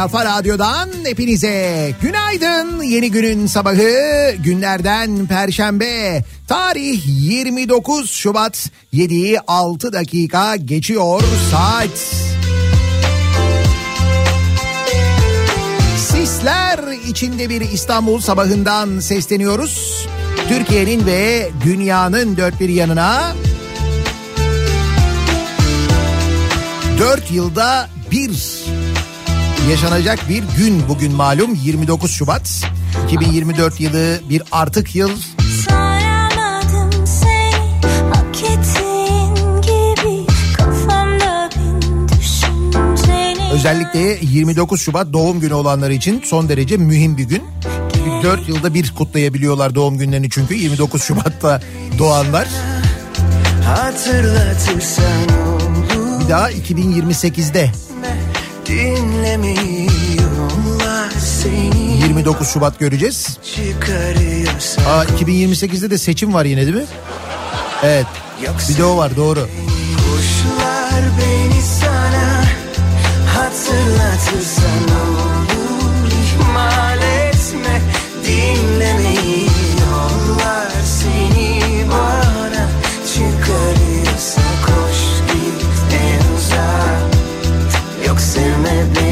Kafa radyodan hepinize günaydın. Yeni günün sabahı günlerden perşembe. Tarih 29 Şubat 7'yi 6 dakika geçiyor saat. Sisler içinde bir İstanbul sabahından sesleniyoruz. Türkiye'nin ve dünyanın dört bir yanına. Dört yılda bir yaşanacak bir gün bugün malum 29 Şubat. 2024 yılı bir artık yıl. Özellikle 29 Şubat doğum günü olanlar için son derece mühim bir gün. 4 yılda bir kutlayabiliyorlar doğum günlerini çünkü 29 Şubat'ta doğanlar. Bir daha 2028'de Dinlemiyorlar seni 29 Şubat göreceğiz. Aa 2028'de de seçim var yine değil mi? Evet. Bir de o var doğru. Kuşlar beni sana Hatırlatırsan olur ihmal etme Dinlemiyorlar Yok sevme beni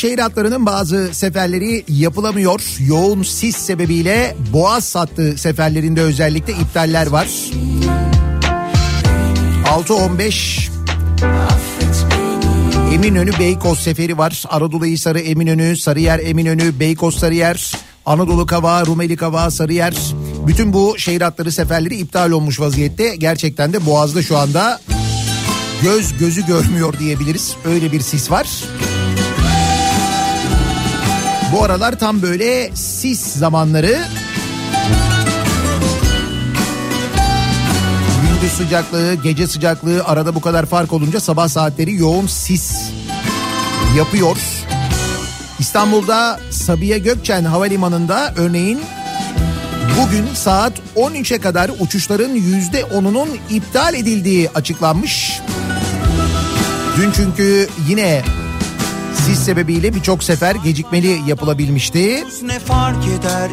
şehir hatlarının bazı seferleri yapılamıyor. Yoğun sis sebebiyle Boğaz hattı seferlerinde özellikle iptaller var. 6-15 Eminönü Beykoz seferi var. Anadolu Hisarı Eminönü, Sarıyer Eminönü, Beykoz Sarıyer, Anadolu Kavağı, Rumeli Kavağı, Sarıyer. Bütün bu şehir hatları seferleri iptal olmuş vaziyette. Gerçekten de Boğaz'da şu anda göz gözü görmüyor diyebiliriz. Öyle bir sis var. Bu aralar tam böyle sis zamanları. Gündüz sıcaklığı, gece sıcaklığı arada bu kadar fark olunca sabah saatleri yoğun sis yapıyor. İstanbul'da Sabiha Gökçen Havalimanı'nda örneğin bugün saat 13'e kadar uçuşların %10'unun iptal edildiği açıklanmış. Dün çünkü yine sis sebebiyle birçok sefer gecikmeli yapılabilmişti. Eder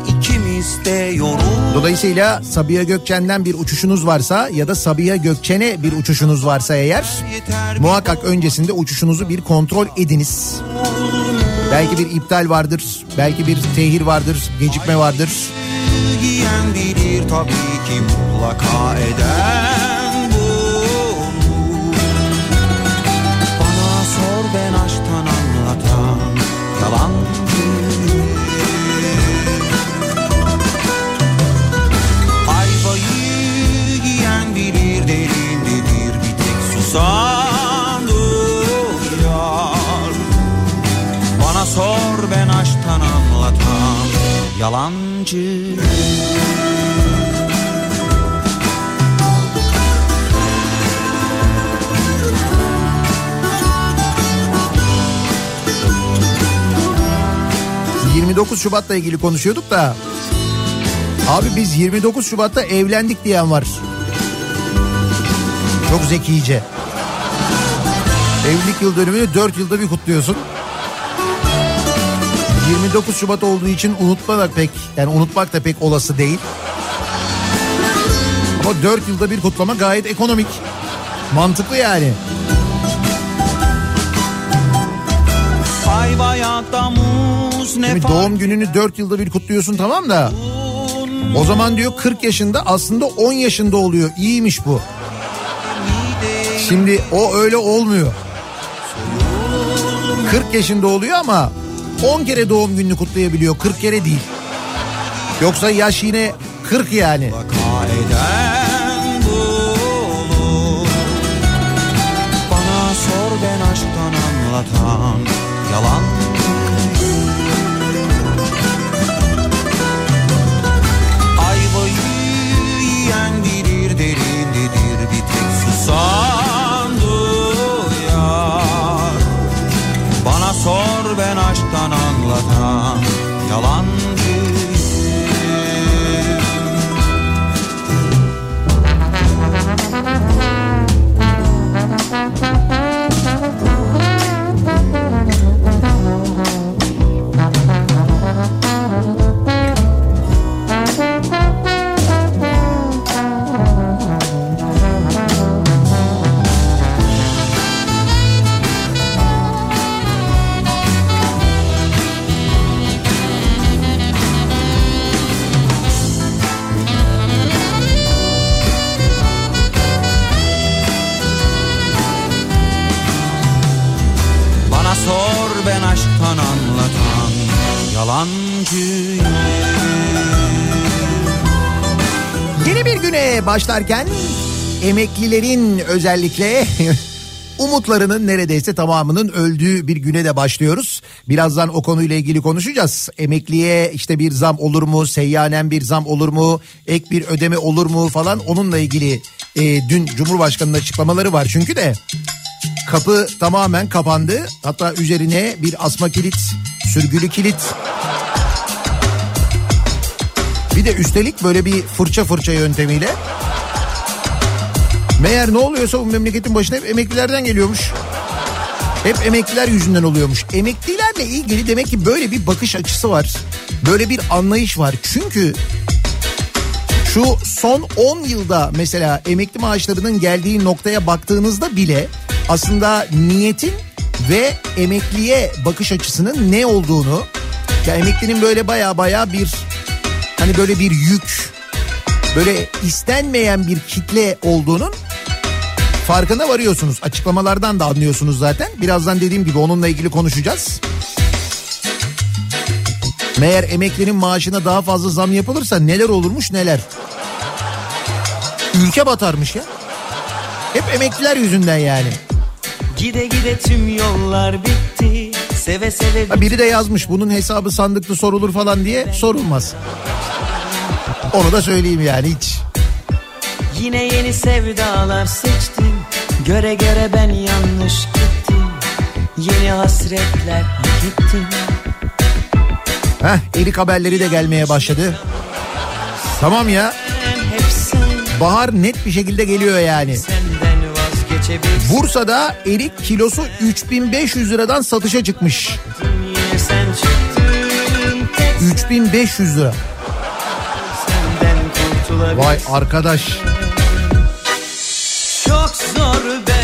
Dolayısıyla Sabiha Gökçen'den bir uçuşunuz varsa ya da Sabiha Gökçen'e bir uçuşunuz varsa eğer muhakkak öncesinde uçuşunuzu bir kontrol ediniz. Belki bir iptal vardır, belki bir tehir vardır, gecikme vardır. Giyen bilir tabii ki mutlaka eden yalancı Hı. 29 Şubat'la ilgili konuşuyorduk da abi biz 29 Şubat'ta evlendik diyen var. Çok zekice. Evlilik yıl dönümünü 4 yılda bir kutluyorsun. 29 Şubat olduğu için unutmak pek yani unutmak da pek olası değil. Ama 4 yılda bir kutlama gayet ekonomik. Mantıklı yani. Şimdi doğum gününü 4 yılda bir kutluyorsun tamam da O zaman diyor 40 yaşında aslında 10 yaşında oluyor. İyiymiş bu. Şimdi o öyle olmuyor. 40 yaşında oluyor ama 10 kere doğum gününü kutlayabiliyor. 40 kere değil. Yoksa yaş yine 40 yani. Bana sor ben aşktan anlatan Yalan Yalancıyım Yeni bir güne başlarken emeklilerin özellikle umutlarının neredeyse tamamının öldüğü bir güne de başlıyoruz. Birazdan o konuyla ilgili konuşacağız. Emekliye işte bir zam olur mu, seyyanen bir zam olur mu, ek bir ödeme olur mu falan onunla ilgili e, dün Cumhurbaşkanı'nın açıklamaları var çünkü de kapı tamamen kapandı. Hatta üzerine bir asma kilit, sürgülü kilit bir de üstelik böyle bir fırça fırça yöntemiyle. Meğer ne oluyorsa bu memleketin başına hep emeklilerden geliyormuş. Hep emekliler yüzünden oluyormuş. Emeklilerle ilgili demek ki böyle bir bakış açısı var. Böyle bir anlayış var. Çünkü şu son 10 yılda mesela emekli maaşlarının geldiği noktaya baktığınızda bile aslında niyetin ve emekliye bakış açısının ne olduğunu ya emeklinin böyle baya baya bir hani böyle bir yük böyle istenmeyen bir kitle olduğunun farkına varıyorsunuz. Açıklamalardan da anlıyorsunuz zaten. Birazdan dediğim gibi onunla ilgili konuşacağız. Meğer emeklinin maaşına daha fazla zam yapılırsa neler olurmuş neler. Ülke batarmış ya. Hep emekliler yüzünden yani. Gide gide tüm yollar bitti. Seve seve Ha biri de yazmış bunun hesabı sandıklı sorulur falan diye sorulmaz. Onu da söyleyeyim yani hiç. Yine yeni sevdalar seçtim. Göre göre ben yanlış gittim. Yeni hasretler hak ettim. Heh erik haberleri de gelmeye başladı. Tamam ya bahar net bir şekilde geliyor yani. senden. Bursa'da erik kilosu 3500 liradan satışa çıkmış. Yine sen çıktın. Tek 3500 lira. Vay arkadaş. Çok zor be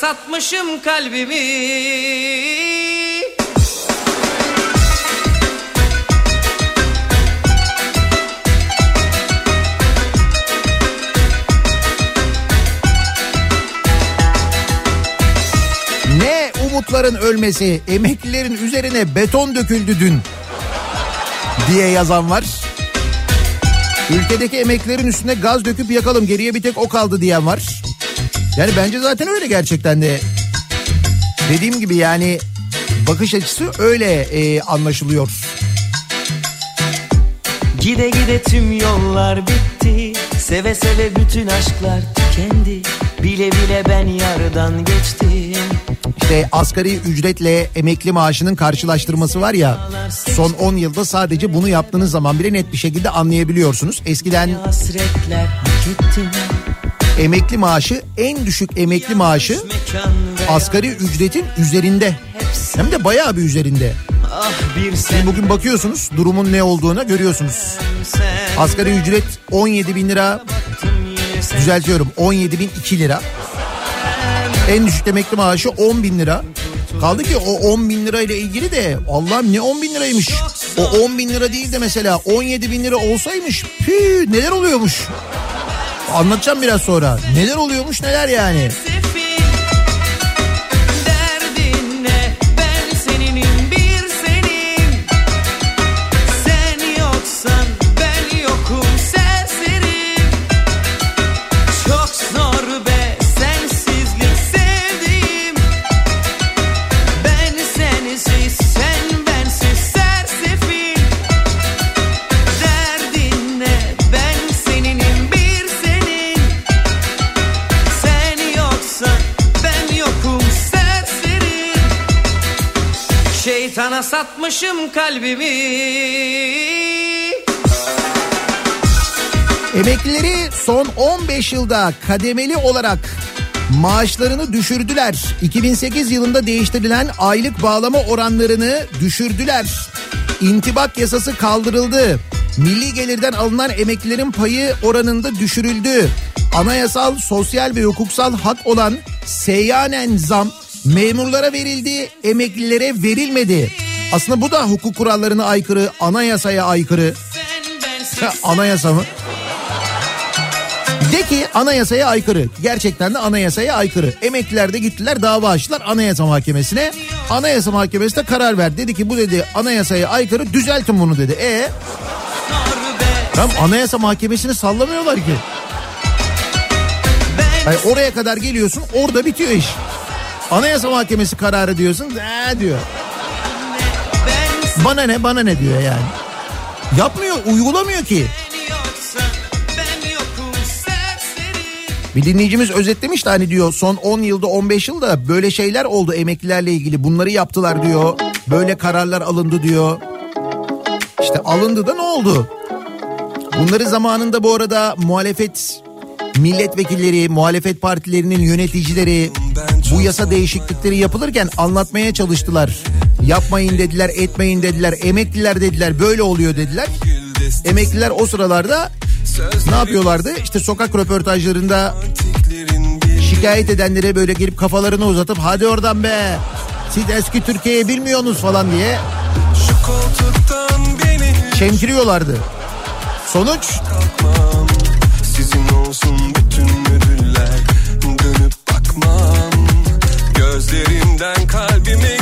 satmışım kalbimi umutların ölmesi, emeklilerin üzerine beton döküldü dün diye yazan var. Ülkedeki emeklilerin üstüne gaz döküp yakalım geriye bir tek o kaldı diyen var. Yani bence zaten öyle gerçekten de. Dediğim gibi yani bakış açısı öyle e, anlaşılıyor. Gide gide tüm yollar bitti Seve seve bütün aşklar tükendi Bile bile ben yardan geçtim İşte asgari ücretle emekli maaşının karşılaştırması var ya son 10 yılda sadece bunu yaptığınız zaman bile net bir şekilde anlayabiliyorsunuz. Eskiden emekli maaşı en düşük emekli maaşı asgari ücretin üzerinde. Hem de bayağı bir üzerinde. Şimdi bugün bakıyorsunuz durumun ne olduğunu görüyorsunuz. Asgari ücret 17 bin lira düzeltiyorum 17 bin 2 lira. En düşük emekli maaşı 10 bin lira. Kaldı ki o 10 bin lira ile ilgili de Allah'ım ne 10 bin liraymış. O 10 bin lira değil de mesela 17 bin lira olsaymış pü neler oluyormuş. Anlatacağım biraz sonra. Neler oluyormuş neler yani. Şeytana satmışım kalbimi Emeklileri son 15 yılda kademeli olarak maaşlarını düşürdüler. 2008 yılında değiştirilen aylık bağlama oranlarını düşürdüler. İntibak yasası kaldırıldı. Milli gelirden alınan emeklilerin payı oranında düşürüldü. Anayasal, sosyal ve hukuksal hak olan seyyanen zam memurlara verildi, emeklilere verilmedi. Aslında bu da hukuk kurallarına aykırı, anayasaya aykırı. Anayasa mı? De ki anayasaya aykırı. Gerçekten de anayasaya aykırı. Emekliler de gittiler dava açtılar anayasa mahkemesine. Anayasa mahkemesi de karar verdi. Dedi ki bu dedi anayasaya aykırı düzeltin bunu dedi. E tam anayasa mahkemesini sallamıyorlar ki. Yani oraya kadar geliyorsun orada bitiyor iş. Anayasa mahkemesi kararı diyorsun. Ee diyor. Bana ne bana ne diyor yani. Yapmıyor uygulamıyor ki. Bir dinleyicimiz özetlemiş de hani diyor son 10 yılda 15 yılda böyle şeyler oldu emeklilerle ilgili bunları yaptılar diyor. Böyle kararlar alındı diyor. İşte alındı da ne oldu? Bunları zamanında bu arada muhalefet milletvekilleri, muhalefet partilerinin yöneticileri bu yasa değişiklikleri yapılırken anlatmaya çalıştılar. Yapmayın dediler, etmeyin dediler, emekliler dediler, böyle oluyor dediler. Emekliler o sıralarda ne yapıyorlardı? İşte sokak röportajlarında şikayet edenlere böyle gelip kafalarını uzatıp hadi oradan be siz eski Türkiye'yi bilmiyorsunuz falan diye çemkiriyorlardı. Sonuç Sizin olsun bütün ödüller Dönüp bakmam Gözlerimden kalbime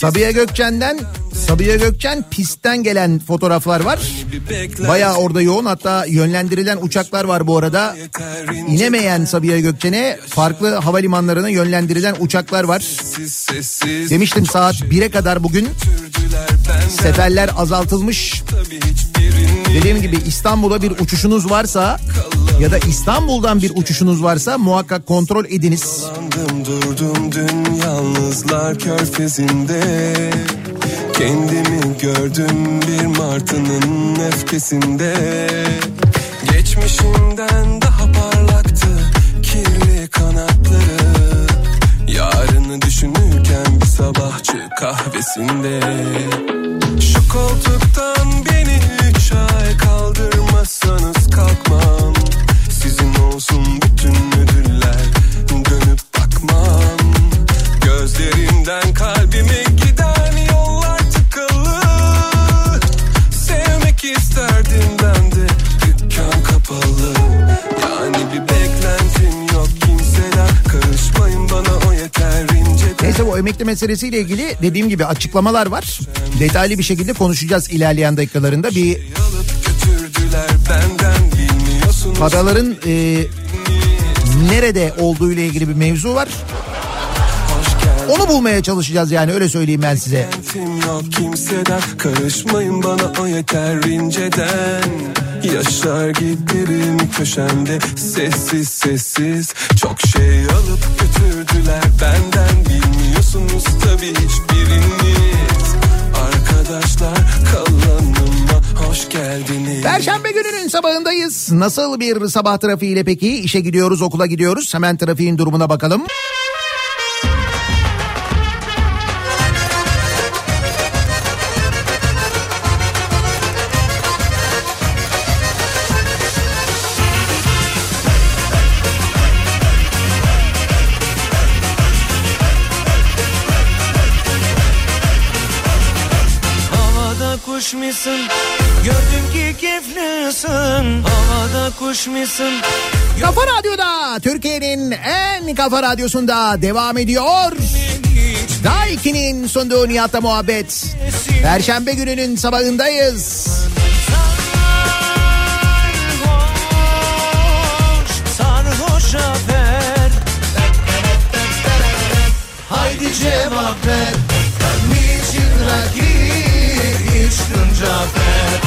Sabiha Gökçen'den Sabiha Gökçen pistten gelen fotoğraflar var. Bayağı orada yoğun hatta yönlendirilen uçaklar var bu arada. İnemeyen Sabiha Gökçen'e farklı havalimanlarına yönlendirilen uçaklar var. Demiştim saat 1'e kadar bugün seferler azaltılmış. Dediğim gibi İstanbul'a bir uçuşunuz varsa ya da İstanbul'dan bir uçuşunuz varsa muhakkak kontrol ediniz. Durdum dün yalnızlar körfezinde. Kendimi gördüm bir martının öfkesinde. Geçmişinden daha parlaktı kirli kanatları. Yarını düşünürken bir sabahçı kahvesinde. Şu koltuktan beni üç ay kaldırmazsanız meselesiyle ilgili dediğim gibi açıklamalar var. Detaylı bir şekilde konuşacağız ilerleyen dakikalarında. Bir paraların e, nerede olduğu ile ilgili bir mevzu var. Onu bulmaya çalışacağız yani öyle söyleyeyim ben size. Yok kimseden Karışmayın bana o yeter inceden Yaşar giderim köşemde Sessiz sessiz Çok şey alıp götürdüler benden Bilmiyorsunuz tabii hiçbiriniz Arkadaşlar kalanıma hoş geldiniz Perşembe gününün sabahındayız. Nasıl bir sabah trafiğiyle peki? İşe gidiyoruz, okula gidiyoruz. Hemen trafiğin durumuna bakalım. Musun? Kafa Radyo'da Türkiye'nin en kafa radyosunda devam ediyor. Daiki'nin sunduğu Nihat'la muhabbet. Perşembe gününün sabahındayız. Haydi cevap ver. Niçin rakip içtin Cafer?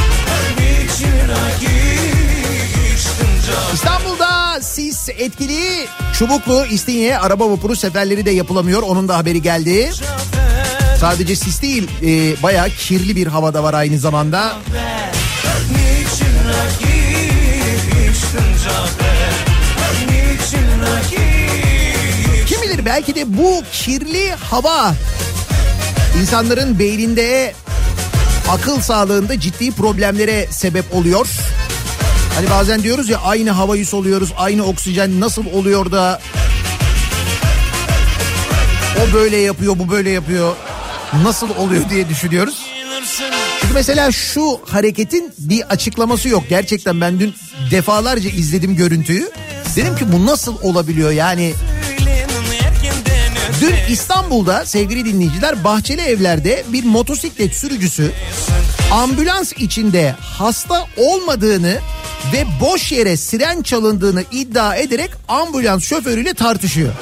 Niçin rakip? İstanbul'da sis etkili Çubuklu İstinye araba vapuru seferleri de yapılamıyor. Onun da haberi geldi. Sadece sis değil e, bayağı kirli bir havada var aynı zamanda. Kim bilir belki de bu kirli hava insanların beyninde akıl sağlığında ciddi problemlere sebep oluyor. Hani bazen diyoruz ya aynı havayı soluyoruz, aynı oksijen nasıl oluyor da o böyle yapıyor, bu böyle yapıyor. Nasıl oluyor diye düşünüyoruz. Çünkü mesela şu hareketin bir açıklaması yok. Gerçekten ben dün defalarca izledim görüntüyü. Dedim ki bu nasıl olabiliyor yani Dün İstanbul'da sevgili dinleyiciler bahçeli evlerde bir motosiklet sürücüsü ambulans içinde hasta olmadığını ve boş yere siren çalındığını iddia ederek ambulans şoförüyle tartışıyor.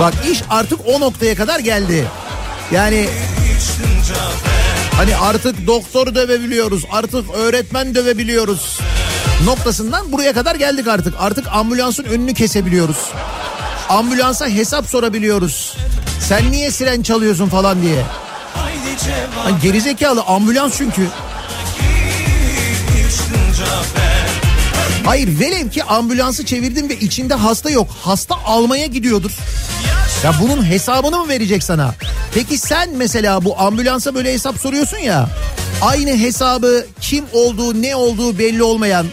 Bak iş artık o noktaya kadar geldi. Yani hani artık doktor dövebiliyoruz, artık öğretmen dövebiliyoruz noktasından buraya kadar geldik artık. Artık ambulansın önünü kesebiliyoruz. Ambulansa hesap sorabiliyoruz. Sen niye siren çalıyorsun falan diye. Hani gerizekalı ambulans çünkü. Hayır velev ki ambulansı çevirdin ve içinde hasta yok. Hasta almaya gidiyordur. Ya bunun hesabını mı verecek sana? Peki sen mesela bu ambulansa böyle hesap soruyorsun ya. Aynı hesabı kim olduğu ne olduğu belli olmayan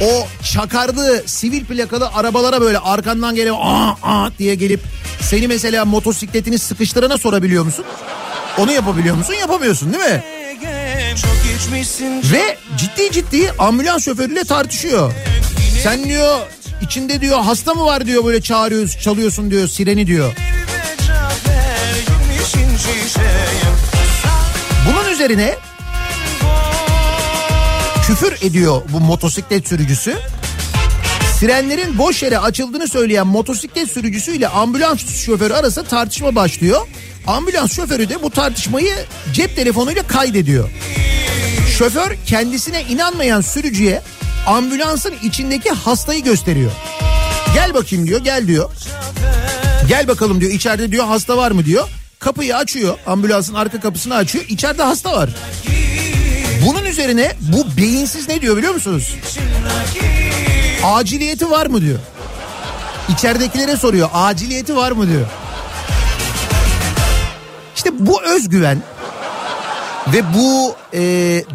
o çakarlı sivil plakalı arabalara böyle arkandan gelen aa aa diye gelip seni mesela motosikletini sıkıştırana sorabiliyor musun? Onu yapabiliyor musun? Yapamıyorsun değil mi? Ve ciddi ciddi ambulans şoförüyle tartışıyor. Sen diyor içinde diyor hasta mı var diyor böyle çağırıyorsun çalıyorsun diyor sireni diyor. Bunun üzerine küfür ediyor bu motosiklet sürücüsü. Sirenlerin boş yere açıldığını söyleyen motosiklet sürücüsüyle ambulans şoförü arasında tartışma başlıyor. Ambulans şoförü de bu tartışmayı cep telefonuyla kaydediyor. Şoför kendisine inanmayan sürücüye ambulansın içindeki hastayı gösteriyor. Gel bakayım diyor gel diyor. Gel bakalım diyor içeride diyor hasta var mı diyor. Kapıyı açıyor ambulansın arka kapısını açıyor içeride hasta var. Bunun üzerine bu beyinsiz ne diyor biliyor musunuz? Aciliyeti var mı diyor. İçeridekilere soruyor aciliyeti var mı diyor. İşte bu özgüven ve bu e,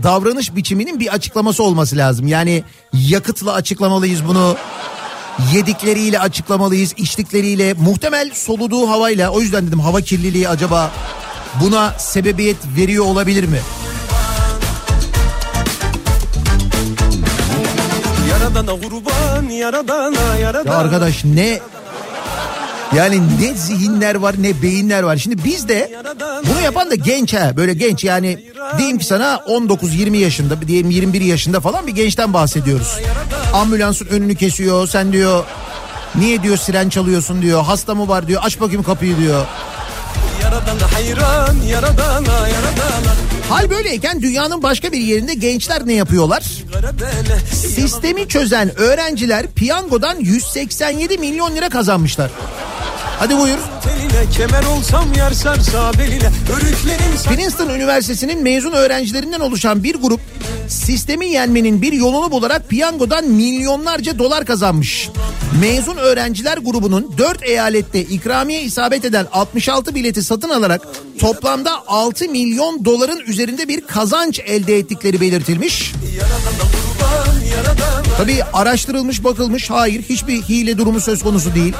davranış biçiminin bir açıklaması olması lazım. Yani yakıtla açıklamalıyız bunu. Yedikleriyle açıklamalıyız, içtikleriyle, muhtemel soluduğu havayla. O yüzden dedim hava kirliliği acaba buna sebebiyet veriyor olabilir mi? Yaradana kurban yaradana yaradana Ya arkadaş ne yani ne zihinler var ne beyinler var. Şimdi biz de bunu yapan da genç ha böyle genç yani diyeyim ki sana 19-20 yaşında diyelim 21 yaşında falan bir gençten bahsediyoruz. Ambulansın önünü kesiyor sen diyor Niye diyor siren çalıyorsun diyor. Hasta mı var diyor. Aç bakayım kapıyı diyor. Yaradana Hal böyleyken dünyanın başka bir yerinde gençler ne yapıyorlar? Sistemi çözen öğrenciler piyangodan 187 milyon lira kazanmışlar. Hadi buyur. kemer olsam sarsa beline Princeton Üniversitesi'nin mezun öğrencilerinden oluşan bir grup sistemi yenmenin bir yolunu bularak piyangodan milyonlarca dolar kazanmış. Mezun öğrenciler grubunun 4 eyalette ikramiye isabet eden 66 bileti satın alarak toplamda 6 milyon doların üzerinde bir kazanç elde ettikleri belirtilmiş. Tabii araştırılmış bakılmış hayır hiçbir hile durumu söz konusu değil.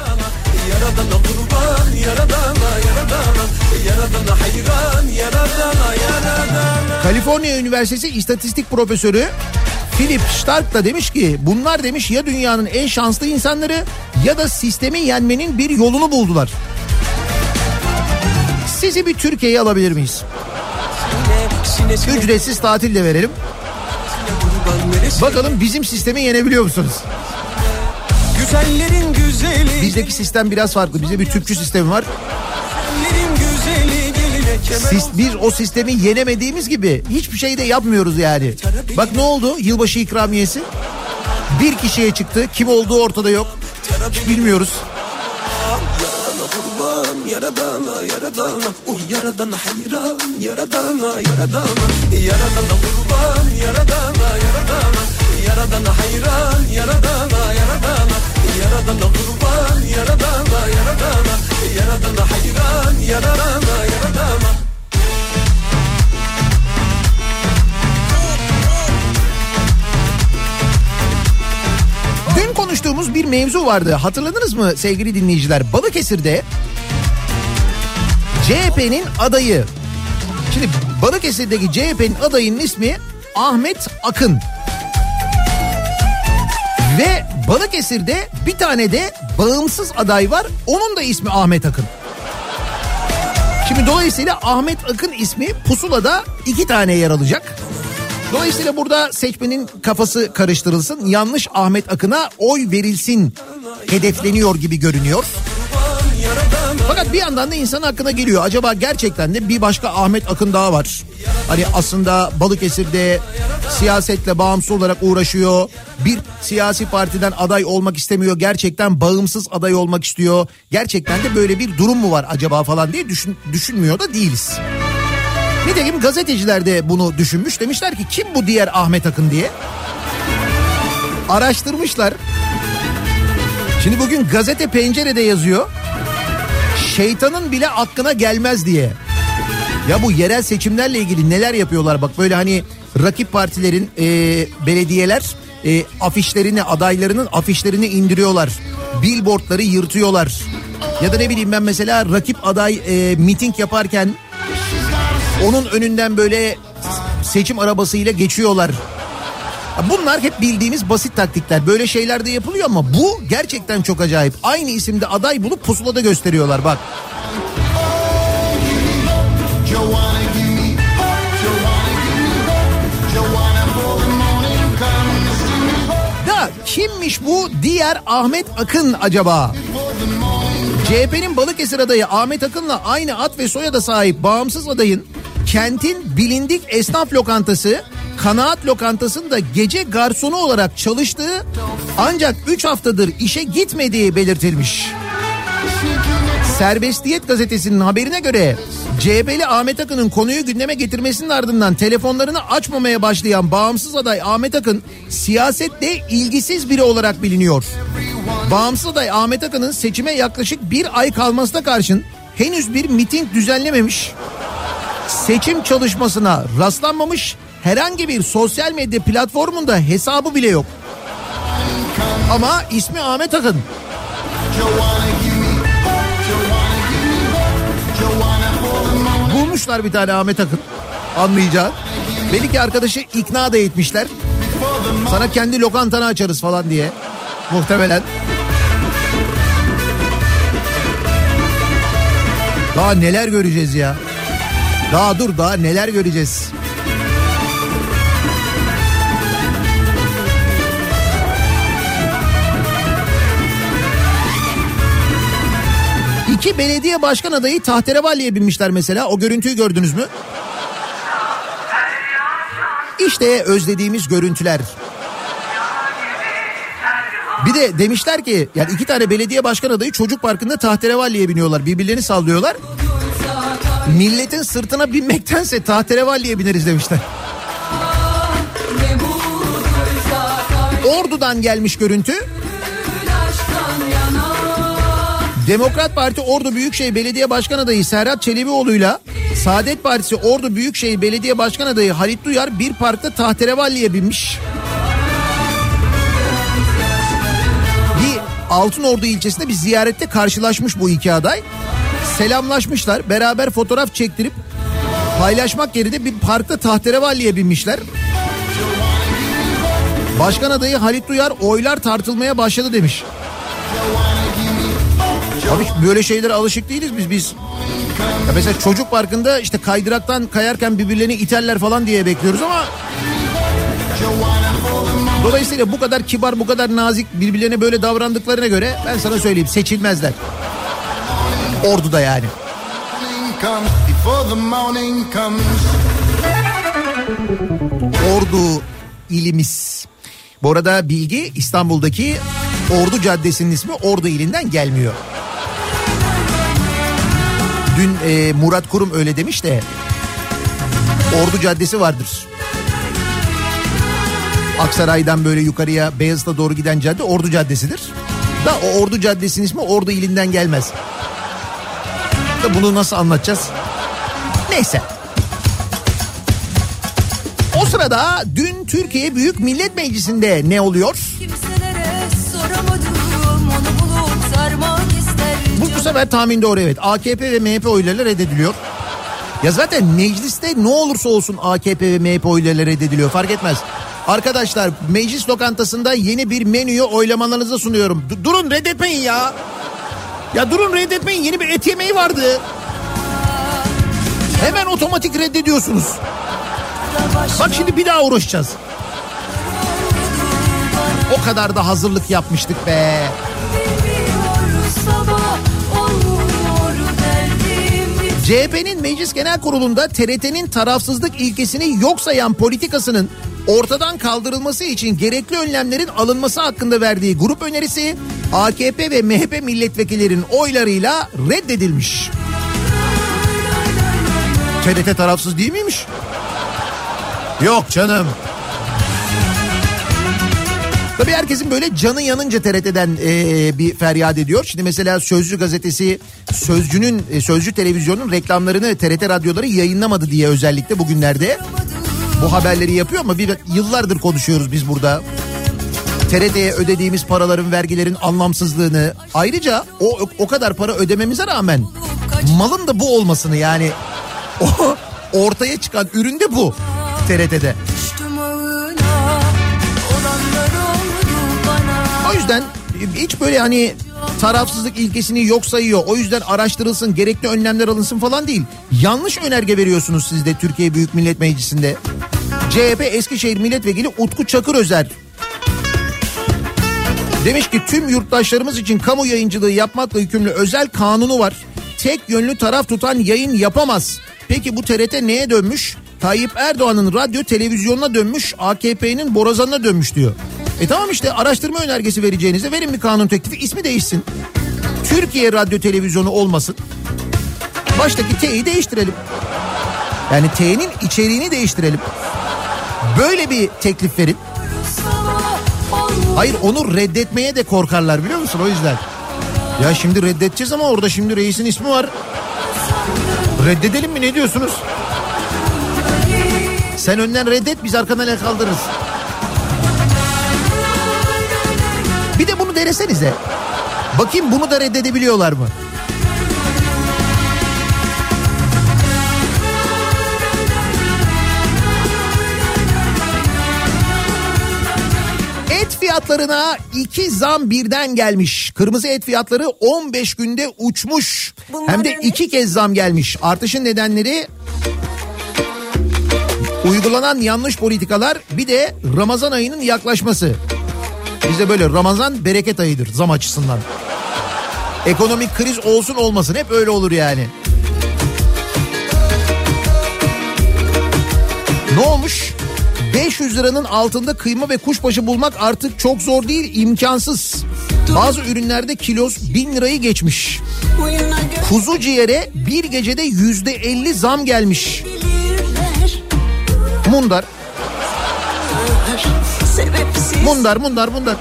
Yaradana kurban yaradana yaradana Yaradana hayran yaradana yaradana Kaliforniya Üniversitesi İstatistik Profesörü Philip Stark da demiş ki bunlar demiş ya dünyanın en şanslı insanları ya da sistemi yenmenin bir yolunu buldular. Sizi bir Türkiye'ye alabilir miyiz? Ücretsiz tatil de verelim. Bakalım bizim sistemi yenebiliyor musunuz? Güzellerin güzeli Bizdeki sistem biraz farklı. Bizde bir Türkçü sistemi var. Siz, biz o sistemi yenemediğimiz gibi hiçbir şey de yapmıyoruz yani. Bak ne oldu yılbaşı ikramiyesi? Bir kişiye çıktı. Kim olduğu ortada yok. Hiç bilmiyoruz. Yaradana yaradana Uy yaradana hayran yaradana yaradana. Yaradana kurban yaradana yaradana. Yaradana hayran yaradana yaradana. Yaradana kurban yaradana yaradana. Yaradana hayran yaradana yaradana. Dün konuştuğumuz bir mevzu vardı. Hatırladınız mı sevgili dinleyiciler? Balıkesir'de CHP'nin adayı. Şimdi Balıkesir'deki CHP'nin adayının ismi Ahmet Akın. Ve Balıkesir'de bir tane de bağımsız aday var. Onun da ismi Ahmet Akın. Şimdi dolayısıyla Ahmet Akın ismi pusulada iki tane yer alacak. Dolayısıyla burada seçmenin kafası karıştırılsın. Yanlış Ahmet Akın'a oy verilsin hedefleniyor gibi görünüyor. Fakat bir yandan da insan hakkına geliyor. Acaba gerçekten de bir başka Ahmet Akın daha var. Hani aslında Balıkesir'de siyasetle bağımsız olarak uğraşıyor. Bir siyasi partiden aday olmak istemiyor. Gerçekten bağımsız aday olmak istiyor. Gerçekten de böyle bir durum mu var acaba falan diye düşün, düşünmüyor da değiliz. Nitekim gazeteciler de bunu düşünmüş. Demişler ki kim bu diğer Ahmet Akın diye. Araştırmışlar. Şimdi bugün gazete pencerede yazıyor. Şeytanın bile aklına gelmez diye. Ya bu yerel seçimlerle ilgili neler yapıyorlar bak böyle hani rakip partilerin e, belediyeler e, afişlerini adaylarının afişlerini indiriyorlar. Billboardları yırtıyorlar. Ya da ne bileyim ben mesela rakip aday e, miting yaparken onun önünden böyle seçim arabasıyla geçiyorlar. Bunlar hep bildiğimiz basit taktikler. Böyle şeyler de yapılıyor ama bu gerçekten çok acayip. Aynı isimde aday bulup pusulada gösteriyorlar bak. Da kimmiş bu diğer Ahmet Akın acaba? CHP'nin Balıkesir adayı Ahmet Akın'la aynı ad ve soyada sahip bağımsız adayın kentin bilindik esnaf lokantası Kanaat Lokantası'nda gece garsonu olarak çalıştığı ancak 3 haftadır işe gitmediği belirtilmiş. Serbestiyet gazetesinin haberine göre CHP'li Ahmet Akın'ın konuyu gündeme getirmesinin ardından telefonlarını açmamaya başlayan bağımsız aday Ahmet Akın siyasetle ilgisiz biri olarak biliniyor. Bağımsız aday Ahmet Akın'ın seçime yaklaşık bir ay kalmasına karşın henüz bir miting düzenlememiş. Seçim çalışmasına rastlanmamış herhangi bir sosyal medya platformunda hesabı bile yok. Ama ismi Ahmet Akın. Bulmuşlar bir tane Ahmet Akın anlayacağın. Belki arkadaşı ikna da etmişler. Sana kendi lokantanı açarız falan diye. Muhtemelen. Daha neler göreceğiz ya. Daha dur daha neler göreceğiz. İki belediye başkan adayı tahterevalliye binmişler mesela. O görüntüyü gördünüz mü? İşte özlediğimiz görüntüler. Bir de demişler ki yani iki tane belediye başkan adayı çocuk parkında tahterevalliye biniyorlar. Birbirlerini sallıyorlar. Milletin sırtına binmektense tahterevalliye bineriz demişler. Ordu'dan gelmiş görüntü. Demokrat Parti Ordu Büyükşehir Belediye Başkan Adayı Serhat Çelebioğlu'yla Saadet Partisi Ordu Büyükşehir Belediye Başkan Adayı Halit Duyar bir parkta tahterevalliye binmiş. Bir Altınordu ilçesinde bir ziyarette karşılaşmış bu iki aday. Selamlaşmışlar. Beraber fotoğraf çektirip paylaşmak yerine bir parkta tahterevalliye binmişler. Başkan adayı Halit Duyar oylar tartılmaya başladı demiş. Abi böyle şeylere alışık değiliz biz biz. Ya mesela çocuk parkında işte kaydıraktan kayarken birbirlerini iterler falan diye bekliyoruz ama Dolayısıyla bu kadar kibar, bu kadar nazik birbirlerine böyle davrandıklarına göre ben sana söyleyeyim seçilmezler. Ordu'da yani. Ordu ilimiz. Bu arada bilgi İstanbul'daki Ordu Caddesi'nin ismi Ordu ilinden gelmiyor. Dün e, Murat Kurum öyle demiş de Ordu Caddesi vardır. Aksaray'dan böyle yukarıya Beyazıt'a doğru giden cadde Ordu Caddesi'dir. Da o Ordu Caddesi'nin ismi Ordu ilinden gelmez. Da bunu nasıl anlatacağız? Neyse. O sırada dün Türkiye Büyük Millet Meclisi'nde ne oluyor? Kimselere Bu, sefer tahmin doğru evet. AKP ve MHP oylarıyla reddediliyor. Ya zaten mecliste ne olursa olsun AKP ve MHP oylarıyla reddediliyor fark etmez. Arkadaşlar meclis lokantasında yeni bir menüyü oylamalarınıza sunuyorum. Du- durun reddetmeyin ya. Ya durun reddetmeyin yeni bir et yemeği vardı. Hemen otomatik reddediyorsunuz. Bak şimdi bir daha uğraşacağız. O kadar da hazırlık yapmıştık be. CHP'nin Meclis Genel Kurulu'nda TRT'nin tarafsızlık ilkesini yok sayan politikasının ortadan kaldırılması için gerekli önlemlerin alınması hakkında verdiği grup önerisi AKP ve MHP milletvekillerinin oylarıyla reddedilmiş. TRT tarafsız değil miymiş? Yok canım. Tabii herkesin böyle canı yanınca TRT'den e, bir feryat ediyor. Şimdi mesela Sözcü gazetesi Sözcü'nün e, Sözcü televizyonun reklamlarını TRT radyoları yayınlamadı diye özellikle bugünlerde bu haberleri yapıyor ama bir yıllardır konuşuyoruz biz burada. TRT'ye ödediğimiz paraların, vergilerin anlamsızlığını ayrıca o o kadar para ödememize rağmen malın da bu olmasını yani o ortaya çıkan ürün de bu TRT'de. Yüzden hiç böyle hani tarafsızlık ilkesini yok sayıyor. O yüzden araştırılsın, gerekli önlemler alınsın falan değil. Yanlış önerge veriyorsunuz siz de Türkiye Büyük Millet Meclisi'nde. CHP Eskişehir Milletvekili Utku Çakır Özer Demiş ki tüm yurttaşlarımız için kamu yayıncılığı yapmakla yükümlü özel kanunu var. Tek yönlü taraf tutan yayın yapamaz. Peki bu TRT neye dönmüş? Tayyip Erdoğan'ın radyo televizyonuna dönmüş, AKP'nin borazanına dönmüş diyor. E tamam işte araştırma önergesi vereceğinize verin bir kanun teklifi ismi değişsin. Türkiye Radyo Televizyonu olmasın. Baştaki T'yi değiştirelim. Yani T'nin içeriğini değiştirelim. Böyle bir teklif verin. Hayır onu reddetmeye de korkarlar biliyor musun o yüzden. Ya şimdi reddedeceğiz ama orada şimdi reisin ismi var. Reddedelim mi ne diyorsunuz? Sen önden reddet biz arkadan el kaldırırız. Bir de bunu denesenize. Bakayım bunu da reddedebiliyorlar mı? Et fiyatlarına iki zam birden gelmiş. Kırmızı et fiyatları 15 günde uçmuş. Hem de iki kez zam gelmiş. Artışın nedenleri uygulanan yanlış politikalar bir de Ramazan ayının yaklaşması. Bizde böyle Ramazan bereket ayıdır zam açısından. Ekonomik kriz olsun olmasın hep öyle olur yani. Ne olmuş? 500 liranın altında kıyma ve kuşbaşı bulmak artık çok zor değil, imkansız. Bazı ürünlerde kiloz 1000 lirayı geçmiş. Kuzu ciğere bir gecede yüzde 50 zam gelmiş. Mundar. Mundar, mundar, mundar.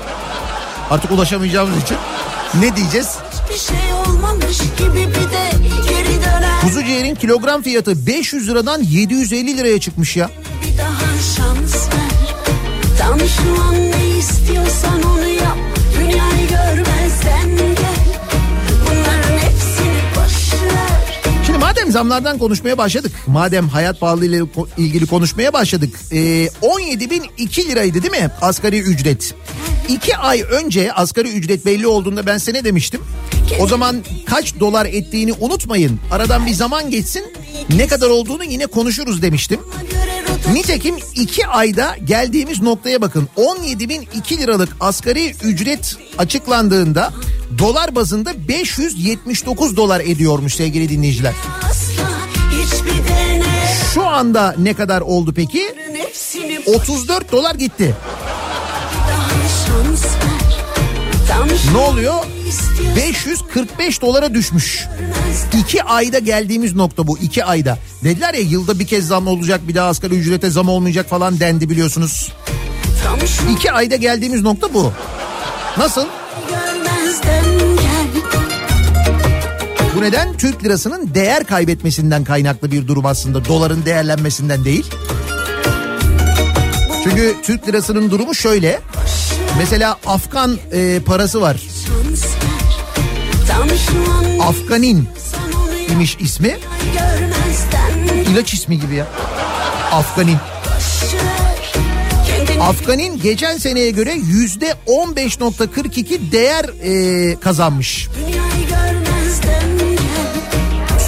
Artık ulaşamayacağımız için ne diyeceğiz? Şey olmamış gibi bir de geri döner. Kuzu ciğerin kilogram fiyatı 500 liradan 750 liraya çıkmış ya. Bir daha şans ver. Tanışman ne istiyorsan onu yap. Dünyayı görmezden Madem zamlardan konuşmaya başladık, madem hayat pahalı ile ilgili konuşmaya başladık. E, 17.002 liraydı değil mi asgari ücret? İki ay önce asgari ücret belli olduğunda ben size demiştim? O zaman kaç dolar ettiğini unutmayın. Aradan bir zaman geçsin ne kadar olduğunu yine konuşuruz demiştim. Nitekim iki ayda geldiğimiz noktaya bakın. 17.002 liralık asgari ücret açıklandığında dolar bazında 579 dolar ediyormuş sevgili dinleyiciler. Şu anda ne kadar oldu peki? Hepsini 34 dolar gitti. Ne oluyor? istiyorsan 545 dolara düşmüş. İki ayda geldiğimiz nokta bu iki ayda. Dediler ya yılda bir kez zam olacak bir daha asgari ücrete zam olmayacak falan dendi biliyorsunuz. İki ayda geldiğimiz nokta bu. Nasıl? Bu neden Türk lirasının değer kaybetmesinden kaynaklı bir durum aslında. Doların değerlenmesinden değil. Çünkü Türk lirasının durumu şöyle. Mesela Afgan e, parası var. Afganin imiş ismi. İlaç ismi gibi ya. Afganin. Afganin geçen seneye göre yüzde 15.42 değer e, kazanmış.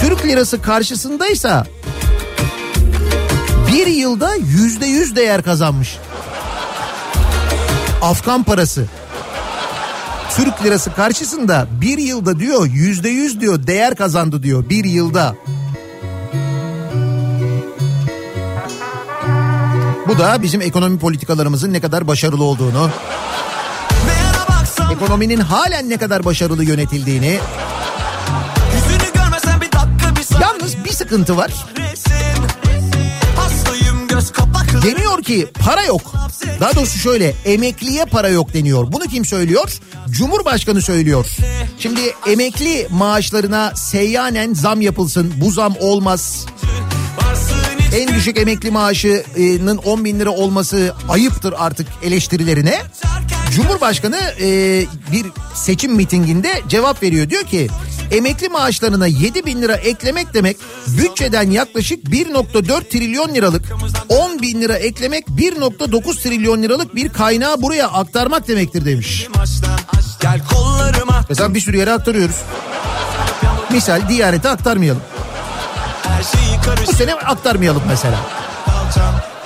Türk lirası karşısındaysa bir yılda yüzde yüz değer kazanmış. Afgan parası. Türk lirası karşısında bir yılda diyor yüzde yüz diyor değer kazandı diyor bir yılda. Bu da bizim ekonomi politikalarımızın ne kadar başarılı olduğunu, ekonominin halen ne kadar başarılı yönetildiğini. Bir dakika bir Yalnız bir sıkıntı var. Deniyor ki para yok. Daha doğrusu şöyle emekliye para yok deniyor. Bunu kim söylüyor? Cumhurbaşkanı söylüyor. Şimdi emekli maaşlarına seyyanen zam yapılsın. Bu zam olmaz. En düşük emekli maaşının 10 bin lira olması ayıptır artık eleştirilerine. Cumhurbaşkanı e, bir seçim mitinginde cevap veriyor. Diyor ki emekli maaşlarına 7 bin lira eklemek demek bütçeden yaklaşık 1.4 trilyon liralık 10 bin lira eklemek 1.9 trilyon liralık bir kaynağı buraya aktarmak demektir demiş. Mesela bir sürü yere aktarıyoruz. Misal Diyanet'e aktarmayalım. Bu sene aktarmayalım mesela.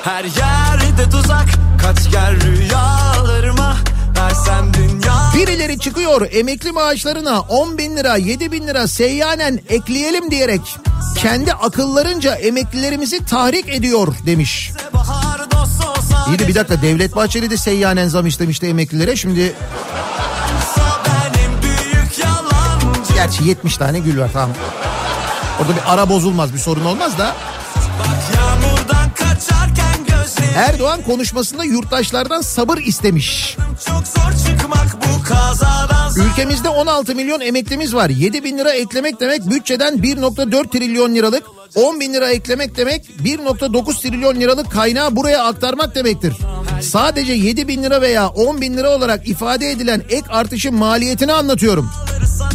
Her yerde tuzak Kaç gel rüyalarıma Birileri çıkıyor emekli maaşlarına 10 bin lira 7 bin lira seyyanen ekleyelim diyerek kendi akıllarınca emeklilerimizi tahrik ediyor demiş. İyi de bir dakika Devlet Bahçeli de seyyanen zam istemişti emeklilere şimdi gerçi 70 tane gül var tamam. Orada bir ara bozulmaz bir sorun olmaz da Erdoğan konuşmasında yurttaşlardan sabır istemiş. Ülkemizde 16 milyon emeklimiz var. 7 bin lira eklemek demek bütçeden 1.4 trilyon liralık 10 bin lira eklemek demek 1.9 trilyon liralık kaynağı buraya aktarmak demektir. Sadece 7 bin lira veya 10 bin lira olarak ifade edilen ek artışın maliyetini anlatıyorum.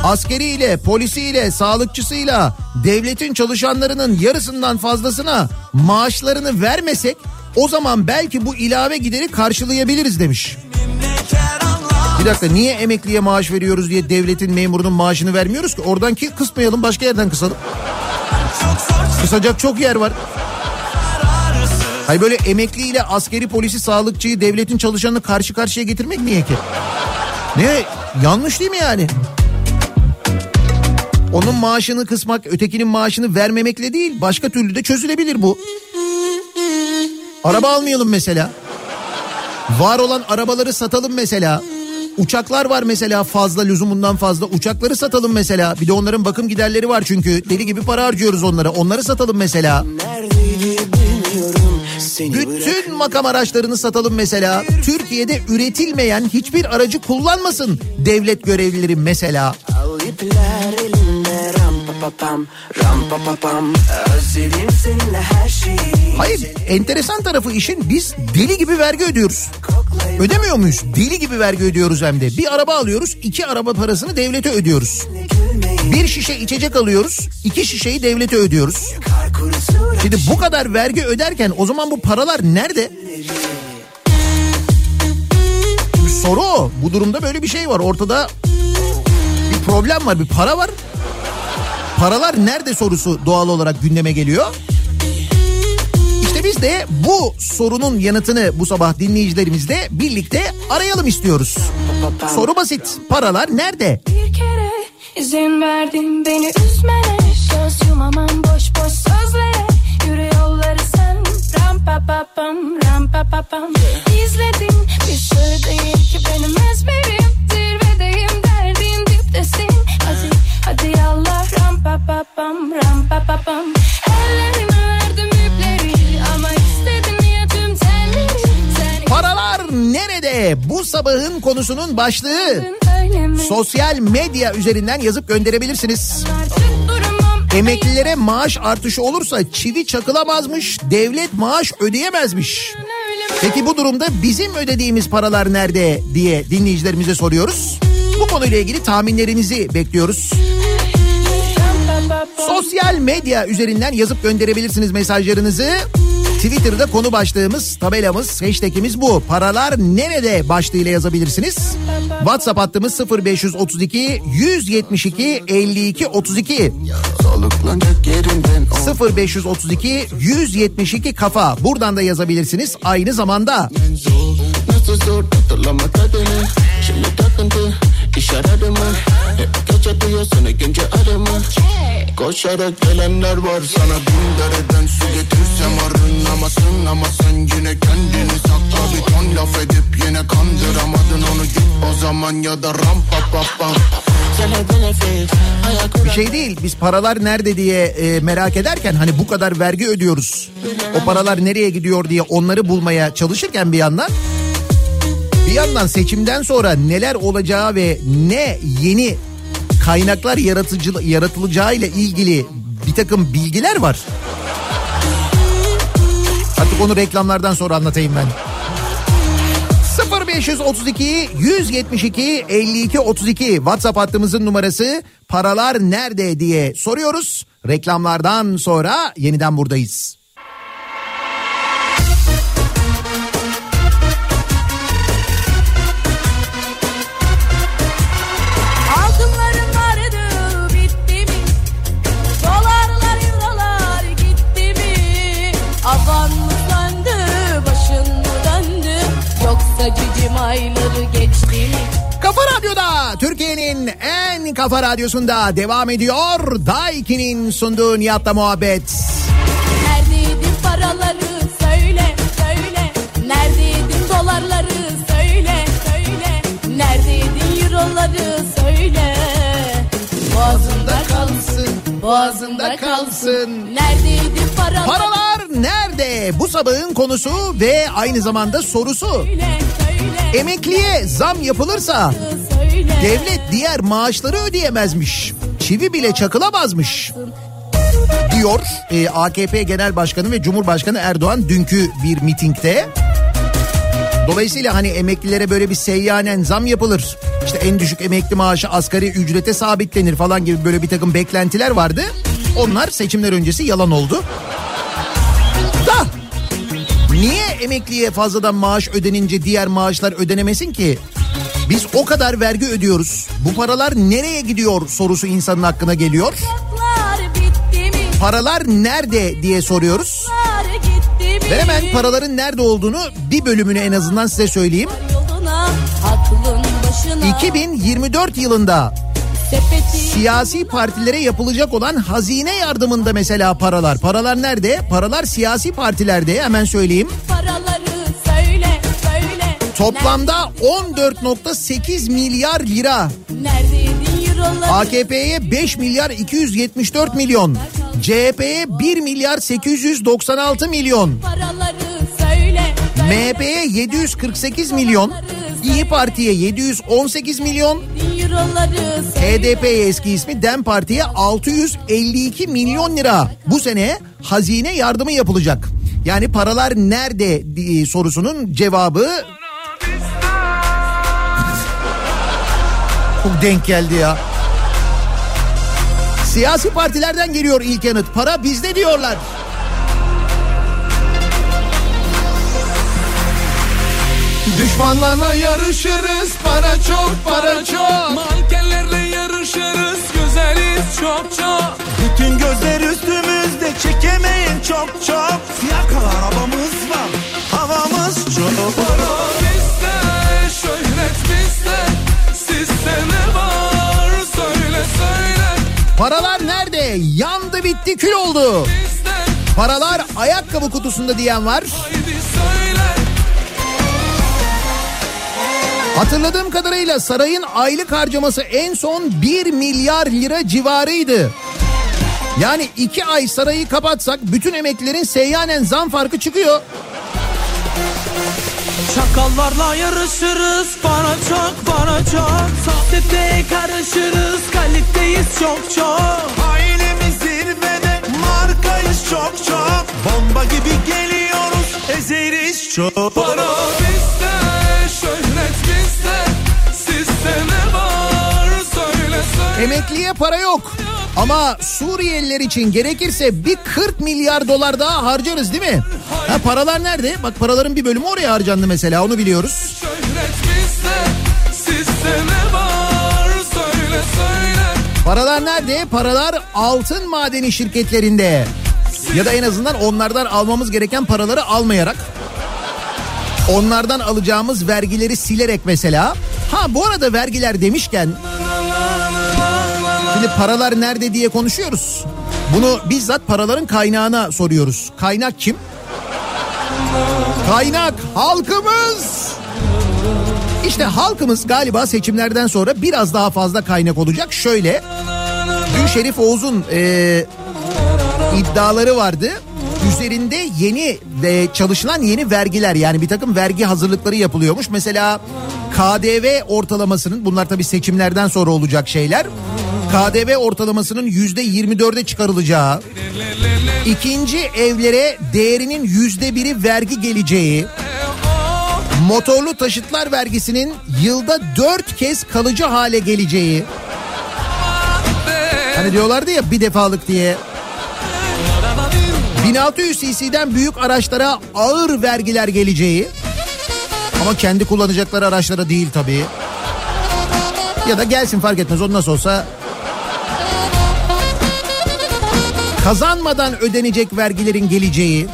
Askeriyle, polisiyle, sağlıkçısıyla, devletin çalışanlarının yarısından fazlasına maaşlarını vermesek o zaman belki bu ilave gideri karşılayabiliriz demiş. Bir dakika niye emekliye maaş veriyoruz diye devletin memurunun maaşını vermiyoruz ki? Oradan ki kısmayalım başka yerden kısalım. Kısacak çok yer var. Hayır böyle emekliyle askeri polisi sağlıkçıyı devletin çalışanını karşı karşıya getirmek niye ki? Ne yanlış değil mi yani? Onun maaşını kısmak, ötekinin maaşını vermemekle değil, başka türlü de çözülebilir bu. Araba almayalım mesela. Var olan arabaları satalım mesela. Uçaklar var mesela fazla lüzumundan fazla. Uçakları satalım mesela. Bir de onların bakım giderleri var çünkü. Deli gibi para harcıyoruz onlara. Onları satalım mesela. Bütün makam araçlarını satalım mesela. Türkiye'de üretilmeyen hiçbir aracı kullanmasın devlet görevlileri mesela. Al ipler elinde ram pa pa pam ram pa pa pam Özledim seninle her şeyi Hayır enteresan tarafı işin biz deli gibi vergi ödüyoruz. Ödemiyor muyuz? Deli gibi vergi ödüyoruz hem de. Bir araba alıyoruz iki araba parasını devlete ödüyoruz. Bir şişe içecek alıyoruz iki şişeyi devlete ödüyoruz. Şimdi bu kadar vergi öderken o zaman bu paralar nerede? Soru o. Bu durumda böyle bir şey var. Ortada bir problem var bir para var. Paralar nerede sorusu doğal olarak gündeme geliyor. İşte biz de bu sorunun yanıtını bu sabah dinleyicilerimizle birlikte arayalım istiyoruz. Soru basit. Paralar nerede? Bir kere izin verdin beni üzmene Göz yumamam boş boş sözlere Yürü yolları sen Ram pa pa pam ram pa pa pam İzledin bir şey değil ki benim ezberim Zirvedeyim derdin diptesin Hadi hadi Paralar nerede? Bu sabahın konusunun başlığı. Sosyal medya üzerinden yazıp gönderebilirsiniz. Emeklilere maaş artışı olursa çivi çakılamazmış, devlet maaş ödeyemezmiş. Peki bu durumda bizim ödediğimiz paralar nerede diye dinleyicilerimize soruyoruz. Bu konuyla ilgili tahminlerinizi bekliyoruz. Sosyal medya üzerinden yazıp gönderebilirsiniz mesajlarınızı. Twitter'da konu başlığımız, tabelamız, hashtagimiz bu. Paralar nerede başlığıyla yazabilirsiniz. WhatsApp hattımız 0532 172 52 32. Soluklanacak yerinden 0532 172 kafa. Buradan da yazabilirsiniz. Aynı zamanda Nasıl zor Şimdi takıntı iş aradı mı Hep gece duyuyorsun ikinci arımı Koşarak gelenler var sana bin dereden su getirsem arınamasın Ama sen yine kendini sakla bir ton laf edip yine kandıramadın onu git o zaman ya da ram pa pa bir şey değil. Biz paralar nerede diye e, merak ederken hani bu kadar vergi ödüyoruz. O paralar nereye gidiyor diye onları bulmaya çalışırken bir yandan bir yandan seçimden sonra neler olacağı ve ne yeni kaynaklar yaratıcı yaratılacağı ile ilgili bir takım bilgiler var. Artık onu reklamlardan sonra anlatayım ben. 0532 172 52 32 WhatsApp hattımızın numarası paralar nerede diye soruyoruz. Reklamlardan sonra yeniden buradayız. Türkiye'nin en kafa radyosunda devam ediyor. Daiki'nin sunduğu Nihat'la muhabbet. Neredeydin paraları söyle söyle Neredeydin dolarları söyle söyle Neredeydin euroları söyle Boğazında kalsın Boğazında kalsın Neredeydin paraları Paralar nerede? Bu sabahın konusu ve aynı zamanda sorusu. söyle söyle Emekliye zam yapılırsa devlet diğer maaşları ödeyemezmiş. Çivi bile çakılamazmış. Diyor e, AKP Genel Başkanı ve Cumhurbaşkanı Erdoğan dünkü bir mitingde. Dolayısıyla hani emeklilere böyle bir seyyanen zam yapılır. İşte en düşük emekli maaşı asgari ücrete sabitlenir falan gibi böyle bir takım beklentiler vardı. Onlar seçimler öncesi yalan oldu. Da niye emekliye fazladan maaş ödenince diğer maaşlar ödenemesin ki? Biz o kadar vergi ödüyoruz. Bu paralar nereye gidiyor sorusu insanın aklına geliyor. Paralar nerede diye soruyoruz. Ve hemen paraların nerede olduğunu bir bölümünü en azından size söyleyeyim. Yoluna aklın başına 2024 yılında Siyasi partilere yapılacak olan hazine yardımında mesela paralar. Paralar nerede? Paralar siyasi partilerde hemen söyleyeyim. Söyle söyle. Toplamda 14.8 milyar lira. AKP'ye 5 milyar 274 milyon. CHP'ye 1 milyar 896 milyon. Paraları. MHP'ye 748 milyon. İyi Parti'ye 718 milyon. HDP'ye eski ismi DEM Parti'ye 652 milyon lira. Bu sene hazine yardımı yapılacak. Yani paralar nerede diye sorusunun cevabı çok denk geldi ya. Siyasi partilerden geliyor ilk yanıt. Para bizde diyorlar. Düşmanlarla yarışırız para çok para çok. Mankenlerle yarışırız güzeliz çok çok. Bütün gözler üstümüzde çekemeyin çok çok. Fiyakalı arabamız var havamız çok. Para bizde şöhret bizde. Sizde ne var? Söyle söyle. Paralar nerede? Yandı bitti kül oldu. Paralar ayakkabı kutusunda diyen var. haydi söyle Hatırladığım kadarıyla sarayın aylık harcaması en son 1 milyar lira civarıydı. Yani iki ay sarayı kapatsak bütün emeklilerin seyyanen zam farkı çıkıyor. Çakallarla yarışırız Para çok para çok. Sohbete karışırız Kaliteyiz çok çok. Ailemiz zirvede markayız çok çok. Bomba gibi geliyoruz ezeriz çok. Para bizde Emekliye para yok. Ama Suriyeliler için gerekirse bir 40 milyar dolar daha harcarız değil mi? Ha paralar nerede? Bak paraların bir bölümü oraya harcandı mesela onu biliyoruz. Paralar nerede? Paralar altın madeni şirketlerinde. Ya da en azından onlardan almamız gereken paraları almayarak. Onlardan alacağımız vergileri silerek mesela. Ha bu arada vergiler demişken Şimdi paralar nerede diye konuşuyoruz. Bunu bizzat paraların kaynağına soruyoruz. Kaynak kim? Kaynak halkımız. İşte halkımız galiba seçimlerden sonra biraz daha fazla kaynak olacak. Şöyle dün Şerif Oğuz'un e, iddiaları vardı. Üzerinde yeni ve çalışılan yeni vergiler yani bir takım vergi hazırlıkları yapılıyormuş. Mesela KDV ortalamasının bunlar tabii seçimlerden sonra olacak şeyler. KDV ortalamasının yüzde 24'e çıkarılacağı, ikinci evlere değerinin yüzde biri vergi geleceği, motorlu taşıtlar vergisinin yılda dört kez kalıcı hale geleceği. Hani diyorlardı ya bir defalık diye. 1600 cc'den büyük araçlara ağır vergiler geleceği. Ama kendi kullanacakları araçlara değil tabii. Ya da gelsin fark etmez o nasıl olsa. Kazanmadan ödenecek vergilerin geleceği.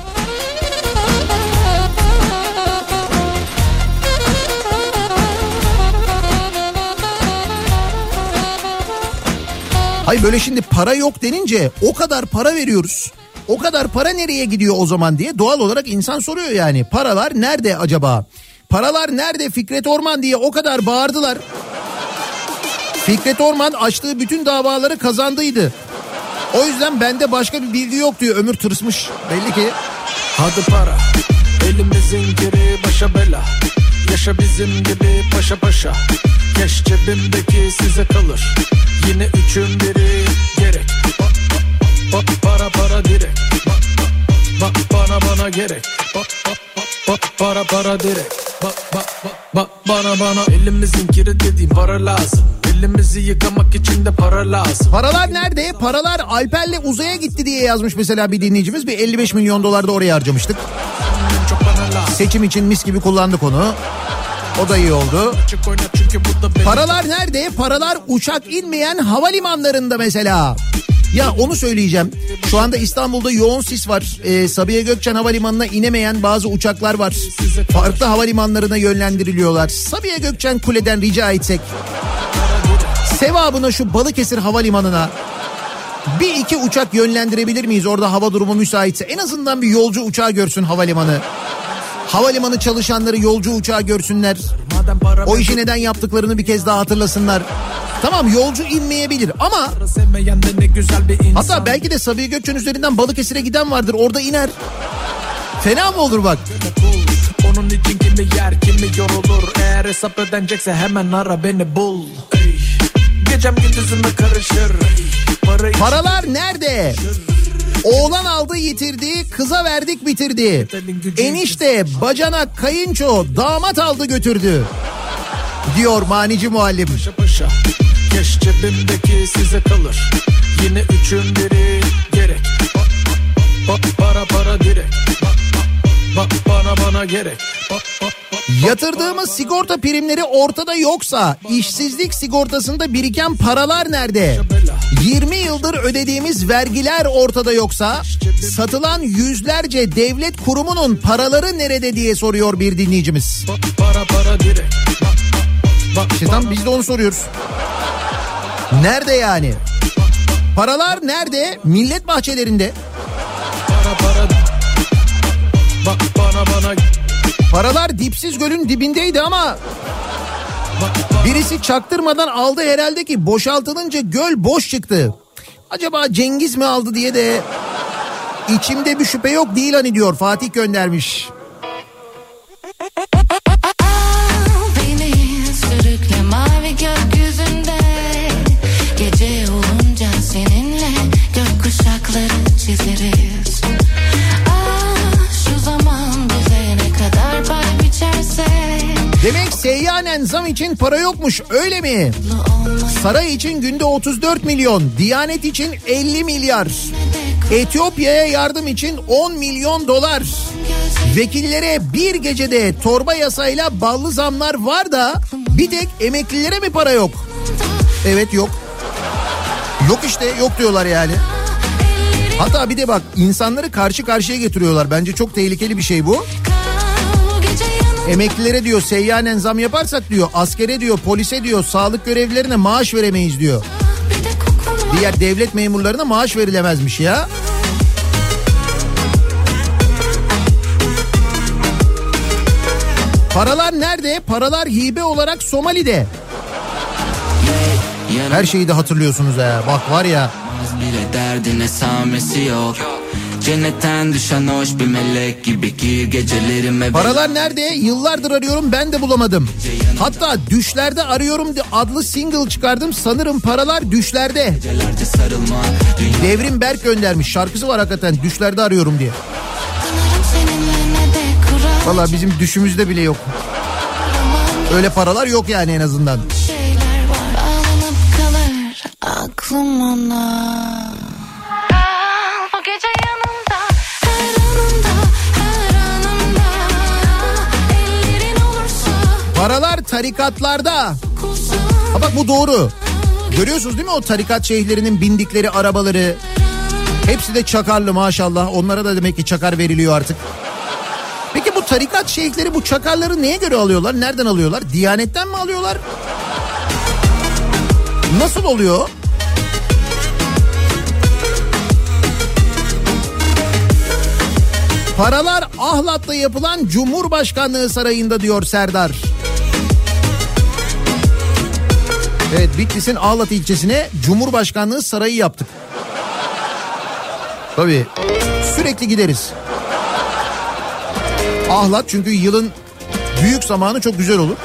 Hayır böyle şimdi para yok denince o kadar para veriyoruz. O kadar para nereye gidiyor o zaman diye doğal olarak insan soruyor yani. Paralar nerede acaba? Paralar nerede Fikret Orman diye o kadar bağırdılar. Fikret Orman açtığı bütün davaları kazandıydı. O yüzden bende başka bir bilgi yok diyor. Ömür tırsmış belli ki. Hadi para elimizin geri başa bela Yaşa bizim gibi paşa paşa Keş cebimdeki size kalır Yine üçün biri gerek Bak, para para direkt Bak, bak, bana bana gerek Bak, bak, bak, para para direkt Bak bak bak bak bana bana Elimizin kiri dediğim para lazım Elimizi yıkamak için de para lazım Paralar nerede? Paralar Alper'le uzaya gitti diye yazmış mesela bir dinleyicimiz. Bir 55 milyon dolar da oraya harcamıştık. Seçim için mis gibi kullandık onu. O da iyi oldu. Paralar nerede? Paralar uçak inmeyen havalimanlarında mesela. Ya onu söyleyeceğim. Şu anda İstanbul'da yoğun sis var. Ee, Sabiha Gökçen Havalimanı'na inemeyen bazı uçaklar var. Farklı havalimanlarına yönlendiriliyorlar. Sabiha Gökçen Kule'den rica etsek. Sevabına şu Balıkesir Havalimanı'na bir iki uçak yönlendirebilir miyiz orada hava durumu müsaitse? En azından bir yolcu uçağı görsün havalimanı. Havalimanı çalışanları yolcu uçağı görsünler. O işi neden yaptıklarını bir kez daha hatırlasınlar. Tamam yolcu inmeyebilir ama hatta belki de Sabiha Gökçen üzerinden Balıkesir'e giden vardır orada iner. Fena mı olur bak? Onun için kimi yer kimi yorulur Eğer hesap ödenecekse hemen ara beni bul Ey, Gecem gündüzüme karışır Paralar nerede? Oğlan aldı yitirdi, kıza verdik bitirdi. Enişte, bacanak, kayınço, damat aldı götürdü. Diyor manici muallim. Paşa paşa Keş cebimdeki size kalır. Yine üçün biri gerek. Ba- Para para direkt Ba- ba- Bana bana gerek. Ba- ba- Yatırdığımız sigorta primleri ortada yoksa işsizlik sigortasında biriken paralar nerede? 20 yıldır ödediğimiz vergiler ortada yoksa satılan yüzlerce devlet kurumunun paraları nerede diye soruyor bir dinleyicimiz. Para para direkt İşte tam biz de onu soruyoruz. Nerede yani? Paralar nerede? Millet bahçelerinde. Bak Paralar dipsiz gölün dibindeydi ama birisi çaktırmadan aldı herhalde ki boşaltılınca göl boş çıktı. Acaba Cengiz mi aldı diye de içimde bir şüphe yok değil hani diyor Fatih göndermiş. Gökkuşakları çizeriz Ah şu zaman bize ne kadar pay biçerse Demek seyyanen zam için para yokmuş öyle mi? Saray için günde 34 milyon, Diyanet için 50 milyar. Etiyopya'ya yardım için 10 milyon dolar. Vekillere bir gecede torba yasayla ballı zamlar var da bir tek emeklilere mi para yok? Evet yok. Yok işte yok diyorlar yani. Hatta bir de bak insanları karşı karşıya getiriyorlar. Bence çok tehlikeli bir şey bu. Emeklilere diyor seyyanen zam yaparsak diyor askere diyor polise diyor sağlık görevlilerine maaş veremeyiz diyor. Diğer devlet memurlarına maaş verilemezmiş ya. Paralar nerede? Paralar hibe olarak Somali'de. Her şeyi de hatırlıyorsunuz ha. Bak var ya. Bile derdin esamesi yok Cennetten düşen hoş bir melek gibi gir gecelerime Paralar nerede? Yıllardır arıyorum ben de bulamadım. Hatta düşlerde arıyorum adlı single çıkardım. Sanırım paralar düşlerde. Devrim Berk göndermiş. Şarkısı var hakikaten düşlerde arıyorum diye. Valla bizim düşümüzde bile yok. Öyle paralar yok yani en azından. Aklım ona bu gece yanımda Her anımda her anımda Ellerin olursa Paralar tarikatlarda. Ha bak bu doğru. Görüyorsunuz değil mi o tarikat şeyhlerinin bindikleri arabaları? Hepsi de çakarlı maşallah. Onlara da demek ki çakar veriliyor artık. Peki bu tarikat şeyhleri bu çakarları neye göre alıyorlar? Nereden alıyorlar? Diyanetten mi alıyorlar? Nasıl oluyor? Paralar Ahlat'ta yapılan Cumhurbaşkanlığı Sarayı'nda diyor Serdar. Evet Bitlis'in Ahlat ilçesine Cumhurbaşkanlığı Sarayı yaptık. Tabii sürekli gideriz. Ahlat çünkü yılın büyük zamanı çok güzel olur.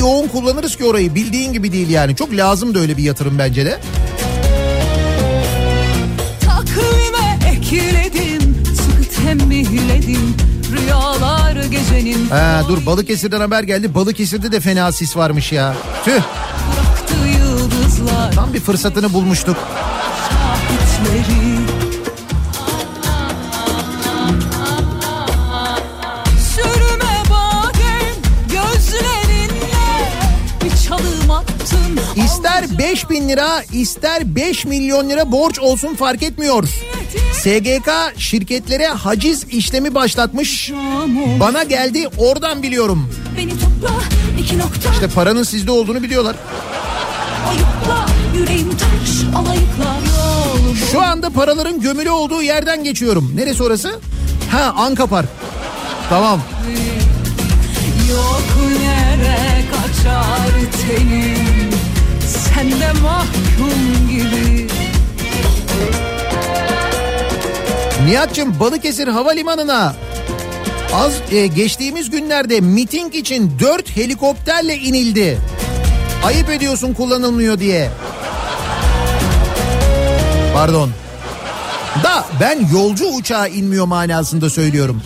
Yoğun kullanırız ki orayı bildiğin gibi değil yani. Çok lazım da öyle bir yatırım bence de. Takvime ekledim Sıkı tembihledim Rüyalar gecenin Ha, dur Balıkesir'den haber geldi. Balıkesir'de de fena sis varmış ya. Tüh tam bir fırsatını bulmuştuk. Şahitleri 5 bin lira ister 5 milyon lira borç olsun fark etmiyor. SGK şirketlere haciz işlemi başlatmış. Bana geldi oradan biliyorum. İşte paranın sizde olduğunu biliyorlar. Şu anda paraların gömülü olduğu yerden geçiyorum. Neresi orası? Ha Anka Park. Tamam. Yok yere kaçar tenim Sen mahkum gibi Nihat'cığım Balıkesir Havalimanı'na az e, geçtiğimiz günlerde miting için 4 helikopterle inildi. Ayıp ediyorsun kullanılmıyor diye. Pardon. Da ben yolcu uçağa inmiyor manasında söylüyorum.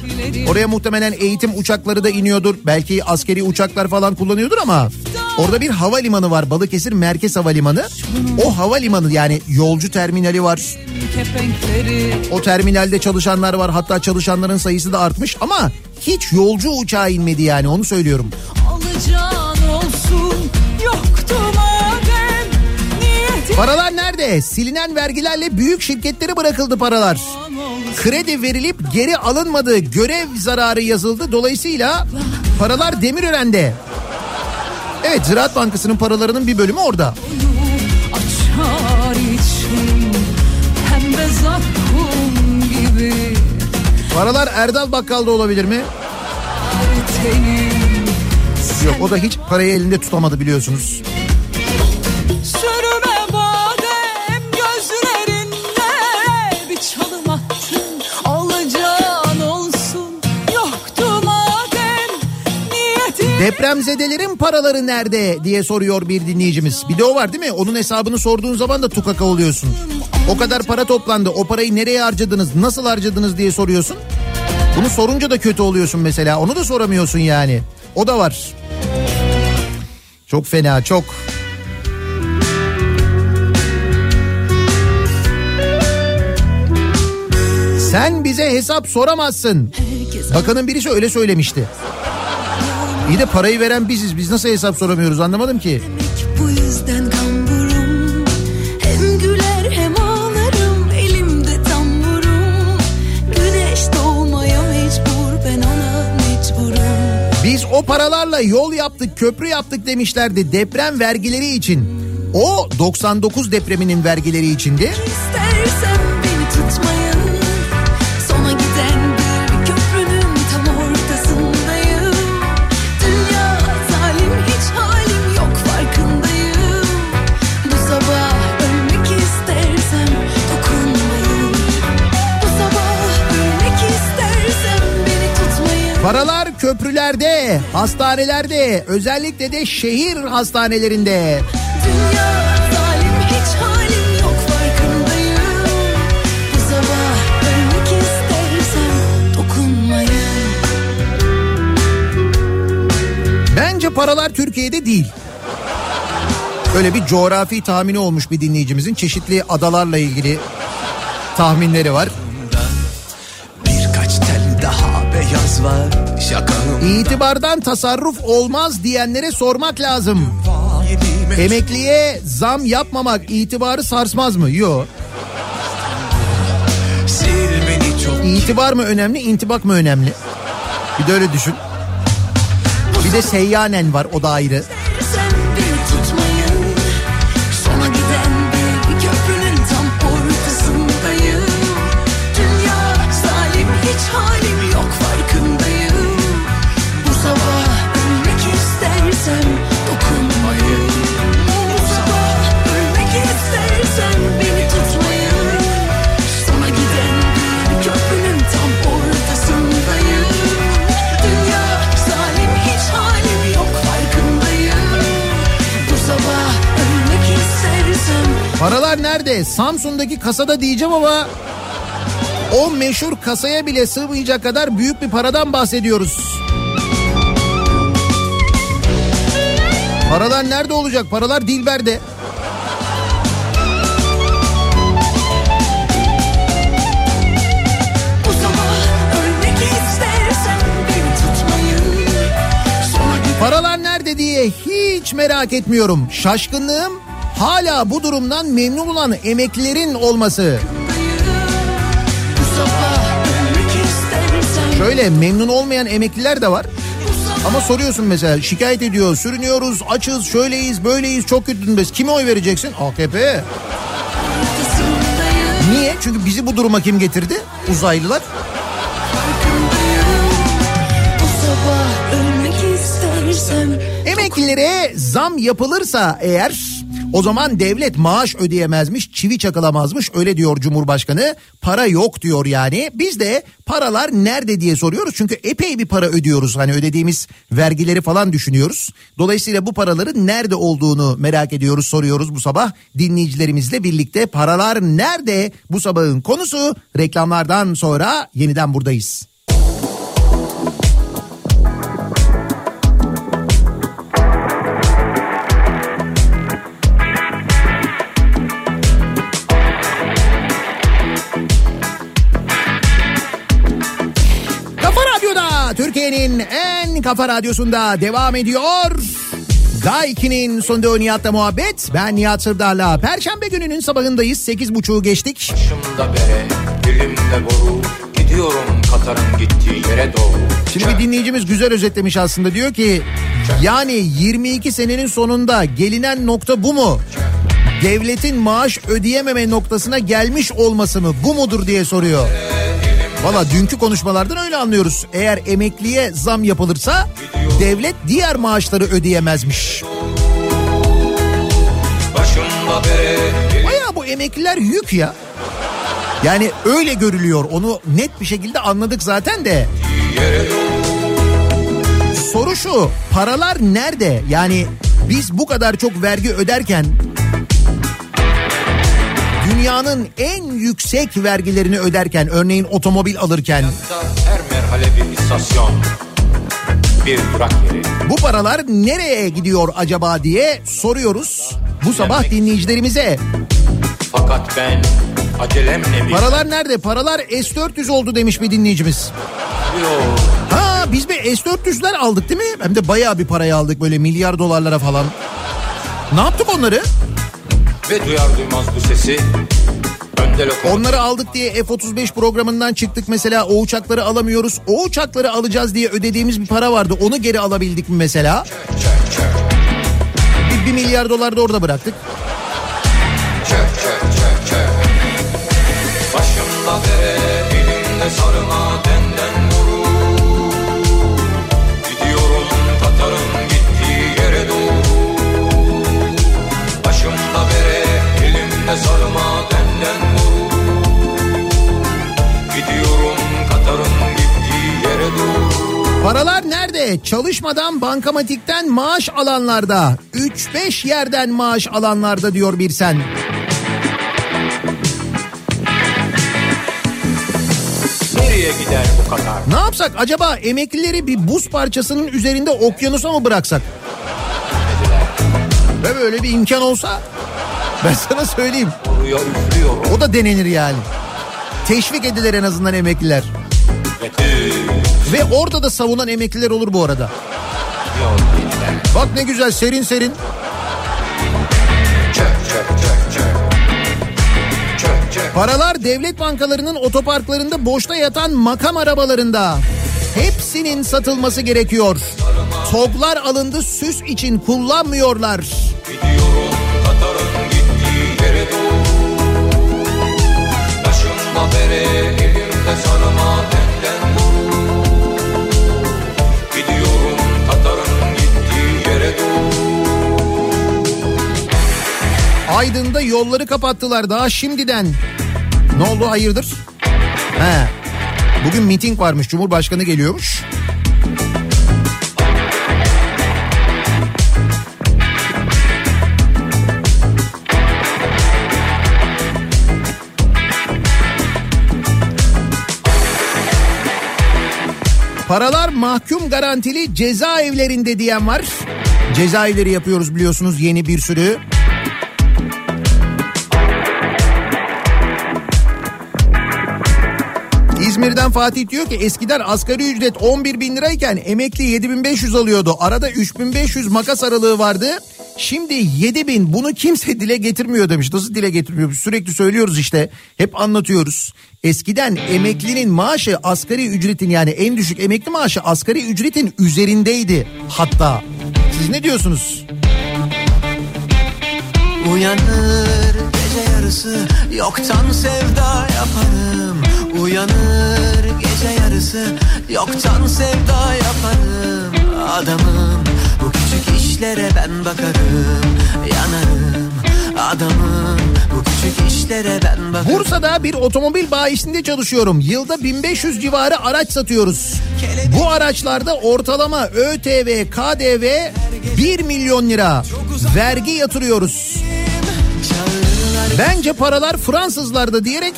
Oraya muhtemelen eğitim uçakları da iniyordur. Belki askeri uçaklar falan kullanıyordur ama orada bir havalimanı var. Balıkesir Merkez Havalimanı. O havalimanı yani yolcu terminali var. O terminalde çalışanlar var. Hatta çalışanların sayısı da artmış ama hiç yolcu uçağa inmedi yani onu söylüyorum. alacağın olsun Yoktu madem Paralar nerede? Silinen vergilerle büyük şirketlere bırakıldı paralar. Kredi verilip geri alınmadı. Görev zararı yazıldı. Dolayısıyla paralar Demirören'de. Evet Ziraat Bankası'nın paralarının bir bölümü orada. Paralar Erdal Bakkal'da olabilir mi? Yok o da hiç parayı elinde tutamadı biliyorsunuz. Depremzedelerin paraları nerede diye soruyor bir dinleyicimiz. Bir de o var değil mi? Onun hesabını sorduğun zaman da tukaka oluyorsun. O kadar para toplandı. O parayı nereye harcadınız? Nasıl harcadınız diye soruyorsun. Bunu sorunca da kötü oluyorsun mesela. Onu da soramıyorsun yani. O da var. Çok fena çok. Sen bize hesap soramazsın. Bakanın birisi öyle söylemişti. İyi de parayı veren biziz. Biz nasıl hesap soramıyoruz anlamadım ki. Bu yüzden kamburum Hem güler hem ağlarım Elimde tamburum Güneş doğmaya mecbur Ben ona mecburum Biz o paralarla yol yaptık, köprü yaptık demişlerdi deprem vergileri için. O 99 depreminin vergileri içindi. İstersen Paralar köprülerde, hastanelerde, özellikle de şehir hastanelerinde. Dünya zalim hiç halim yok farkındayım Bu sabah ölmek istersem dokunmayın Bence paralar Türkiye'de değil. Öyle bir coğrafi tahmini olmuş bir dinleyicimizin çeşitli adalarla ilgili tahminleri var. Var Şakanım İtibardan tasarruf olmaz diyenlere sormak lazım. Emekliye zam yapmamak itibarı sarsmaz mı? Yok. İtibar mı önemli, intibak mı önemli? Bir de öyle düşün. Bir de seyyanen var o da ayrı. Nerede? Samsun'daki kasada diyeceğim ama o meşhur kasaya bile sığmayacak kadar büyük bir paradan bahsediyoruz. Paralar nerede olacak? Paralar Dilber'de. Paralar nerede diye hiç merak etmiyorum. Şaşkınlığım hala bu durumdan memnun olan emeklilerin olması. Şöyle memnun olmayan emekliler de var. Ama soruyorsun mesela şikayet ediyor, sürünüyoruz, açız, şöyleyiz, böyleyiz, çok kötüyüz. Kime oy vereceksin? AKP. Niye? Çünkü bizi bu duruma kim getirdi? Uzaylılar. Emeklilere zam yapılırsa eğer o zaman devlet maaş ödeyemezmiş, çivi çakılamazmış öyle diyor Cumhurbaşkanı. Para yok diyor yani. Biz de paralar nerede diye soruyoruz. Çünkü epey bir para ödüyoruz. Hani ödediğimiz vergileri falan düşünüyoruz. Dolayısıyla bu paraların nerede olduğunu merak ediyoruz, soruyoruz bu sabah. Dinleyicilerimizle birlikte paralar nerede? Bu sabahın konusu reklamlardan sonra yeniden buradayız. Türkiye'nin en kafa radyosunda devam ediyor. Daiki'nin sonunda Nihat'la muhabbet. Ben Nihat Sırdar'la. Perşembe gününün sabahındayız. Sekiz buçuğu geçtik. Başımda bere, dilimde boru Gidiyorum Katar'ın gittiği yere doğru Şimdi bir dinleyicimiz güzel özetlemiş aslında. Diyor ki yani 22 senenin sonunda gelinen nokta bu mu? Devletin maaş ödeyememe noktasına gelmiş olması mı? Bu mudur diye soruyor. Valla dünkü konuşmalardan öyle anlıyoruz. Eğer emekliye zam yapılırsa devlet diğer maaşları ödeyemezmiş. Baya bu emekliler yük ya. Yani öyle görülüyor. Onu net bir şekilde anladık zaten de. Soru şu. Paralar nerede? Yani biz bu kadar çok vergi öderken dünyanın en yüksek vergilerini öderken örneğin otomobil alırken her merhale bir istasyon Bir durak yeri bu paralar nereye gidiyor acaba diye soruyoruz bu sabah dinleyicilerimize. Fakat ben acelemle bir Paralar nerede? Paralar S400 oldu demiş bir dinleyicimiz. Yok. Ha biz bir S400'ler aldık değil mi? Hem de bayağı bir parayı aldık böyle milyar dolarlara falan. Ne yaptık onları? Ve duyar duymaz bu sesi Onları aldık diye F-35 programından çıktık mesela o uçakları alamıyoruz. O uçakları alacağız diye ödediğimiz bir para vardı. Onu geri alabildik mi mesela? Bir, bir milyar dolar da orada bıraktık. Paralar nerede? Çalışmadan bankamatikten maaş alanlarda. 3-5 yerden maaş alanlarda diyor bir sen. Nereye gider bu Katar? Ne yapsak acaba emeklileri bir buz parçasının üzerinde okyanusa mı bıraksak? Ve böyle bir imkan olsa ben sana söyleyeyim. Vuruyor üflüyor O da denenir yani. Teşvik edilir en azından emekliler. Ve orada da savunan emekliler olur bu arada. Bak ne güzel serin serin. Paralar devlet bankalarının otoparklarında boşta yatan makam arabalarında. Hepsinin satılması gerekiyor. Toplar alındı süs için kullanmıyorlar. Gidiyorum Aydın'da yolları kapattılar daha şimdiden. Ne oldu hayırdır? He. Bugün miting varmış Cumhurbaşkanı geliyormuş. Paralar mahkum garantili cezaevlerinde diyen var. Cezaevleri yapıyoruz biliyorsunuz yeni bir sürü. İzmir'den Fatih diyor ki eskiden asgari ücret 11 bin lirayken emekli 7500 alıyordu. Arada 3500 makas aralığı vardı. Şimdi 7 bin bunu kimse dile getirmiyor demiş. Nasıl dile getirmiyor? Sürekli söylüyoruz işte. Hep anlatıyoruz. Eskiden emeklinin maaşı asgari ücretin yani en düşük emekli maaşı asgari ücretin üzerindeydi hatta. Siz ne diyorsunuz? Uyanır gece yarısı yoktan sevda yaparım Uyanır gece yarısı yoktan sevda yaparım Adamım bu küçük işlere ben bakarım Yanarım adamım bu küçük işlere ben bakarım Bursa'da bir otomobil bayisinde çalışıyorum. Yılda 1500 civarı araç satıyoruz. Bu araçlarda ortalama ÖTV, KDV 1 milyon lira. Vergi yatırıyoruz. Bence paralar Fransızlarda diyerek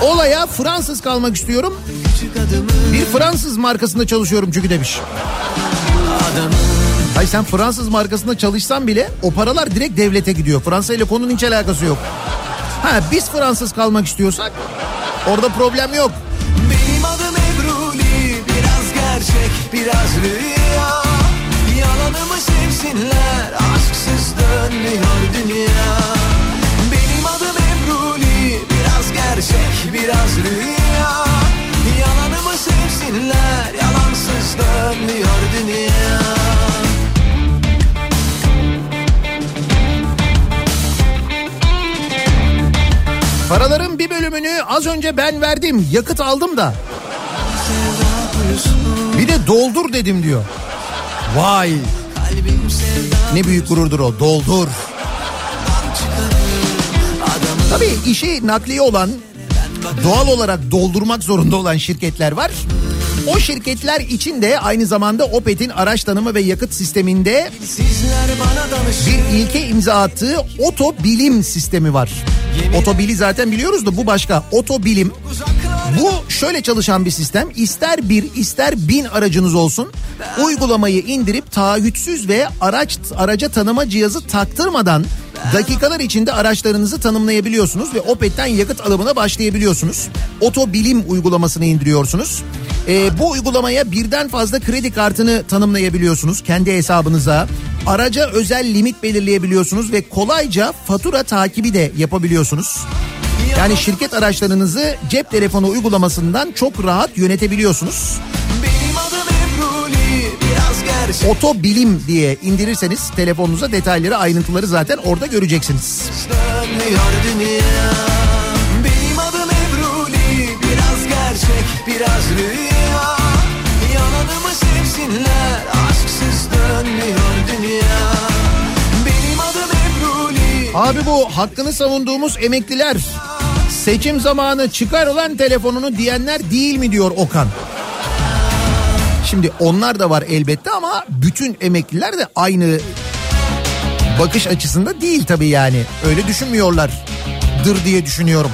olaya Fransız kalmak istiyorum. Bir Fransız markasında çalışıyorum çünkü demiş. Hayır sen Fransız markasında çalışsan bile o paralar direkt devlete gidiyor. Fransa ile konunun hiç alakası yok. Ha biz Fransız kalmak istiyorsak orada problem yok. Benim adım Ebruli Biraz gerçek biraz rüya Yalanımı sevsinler Aşksız dönmüyor dünya Gerçek biraz rüya Yalanımı sevsinler Yalansız dönmüyor dünya Paraların bir bölümünü az önce ben verdim. Yakıt aldım da. Bir de doldur dedim diyor. Vay. Ne büyük gururdur o. Doldur. Tabii işi nakliye olan doğal olarak doldurmak zorunda olan şirketler var. O şirketler için de aynı zamanda Opet'in araç tanıma ve yakıt sisteminde bir ilke imza attığı otobilim sistemi var. Otobili zaten biliyoruz da bu başka. Otobilim. Bu şöyle çalışan bir sistem. İster bir ister bin aracınız olsun. Uygulamayı indirip taahhütsüz ve araç araca tanıma cihazı taktırmadan dakikalar içinde araçlarınızı tanımlayabiliyorsunuz ve Opet'ten yakıt alımına başlayabiliyorsunuz. Otobilim uygulamasını indiriyorsunuz. Ee, bu uygulamaya birden fazla kredi kartını tanımlayabiliyorsunuz kendi hesabınıza. Araca özel limit belirleyebiliyorsunuz ve kolayca fatura takibi de yapabiliyorsunuz. Yani şirket araçlarınızı cep telefonu uygulamasından çok rahat yönetebiliyorsunuz. Otobilim diye indirirseniz telefonunuza detayları ayrıntıları zaten orada göreceksiniz. Benim adım Ebruli Biraz gerçek biraz rüya Yalanımı sevsinler Aşksız dönmüyor dünya Benim adım Ebruli Abi bu hakkını savunduğumuz emekliler seçim zamanı çıkar olan telefonunu diyenler değil mi diyor Okan. Şimdi onlar da var elbette ama bütün emekliler de aynı bakış açısında değil tabii yani. Öyle düşünmüyorlar. Dır diye düşünüyorum.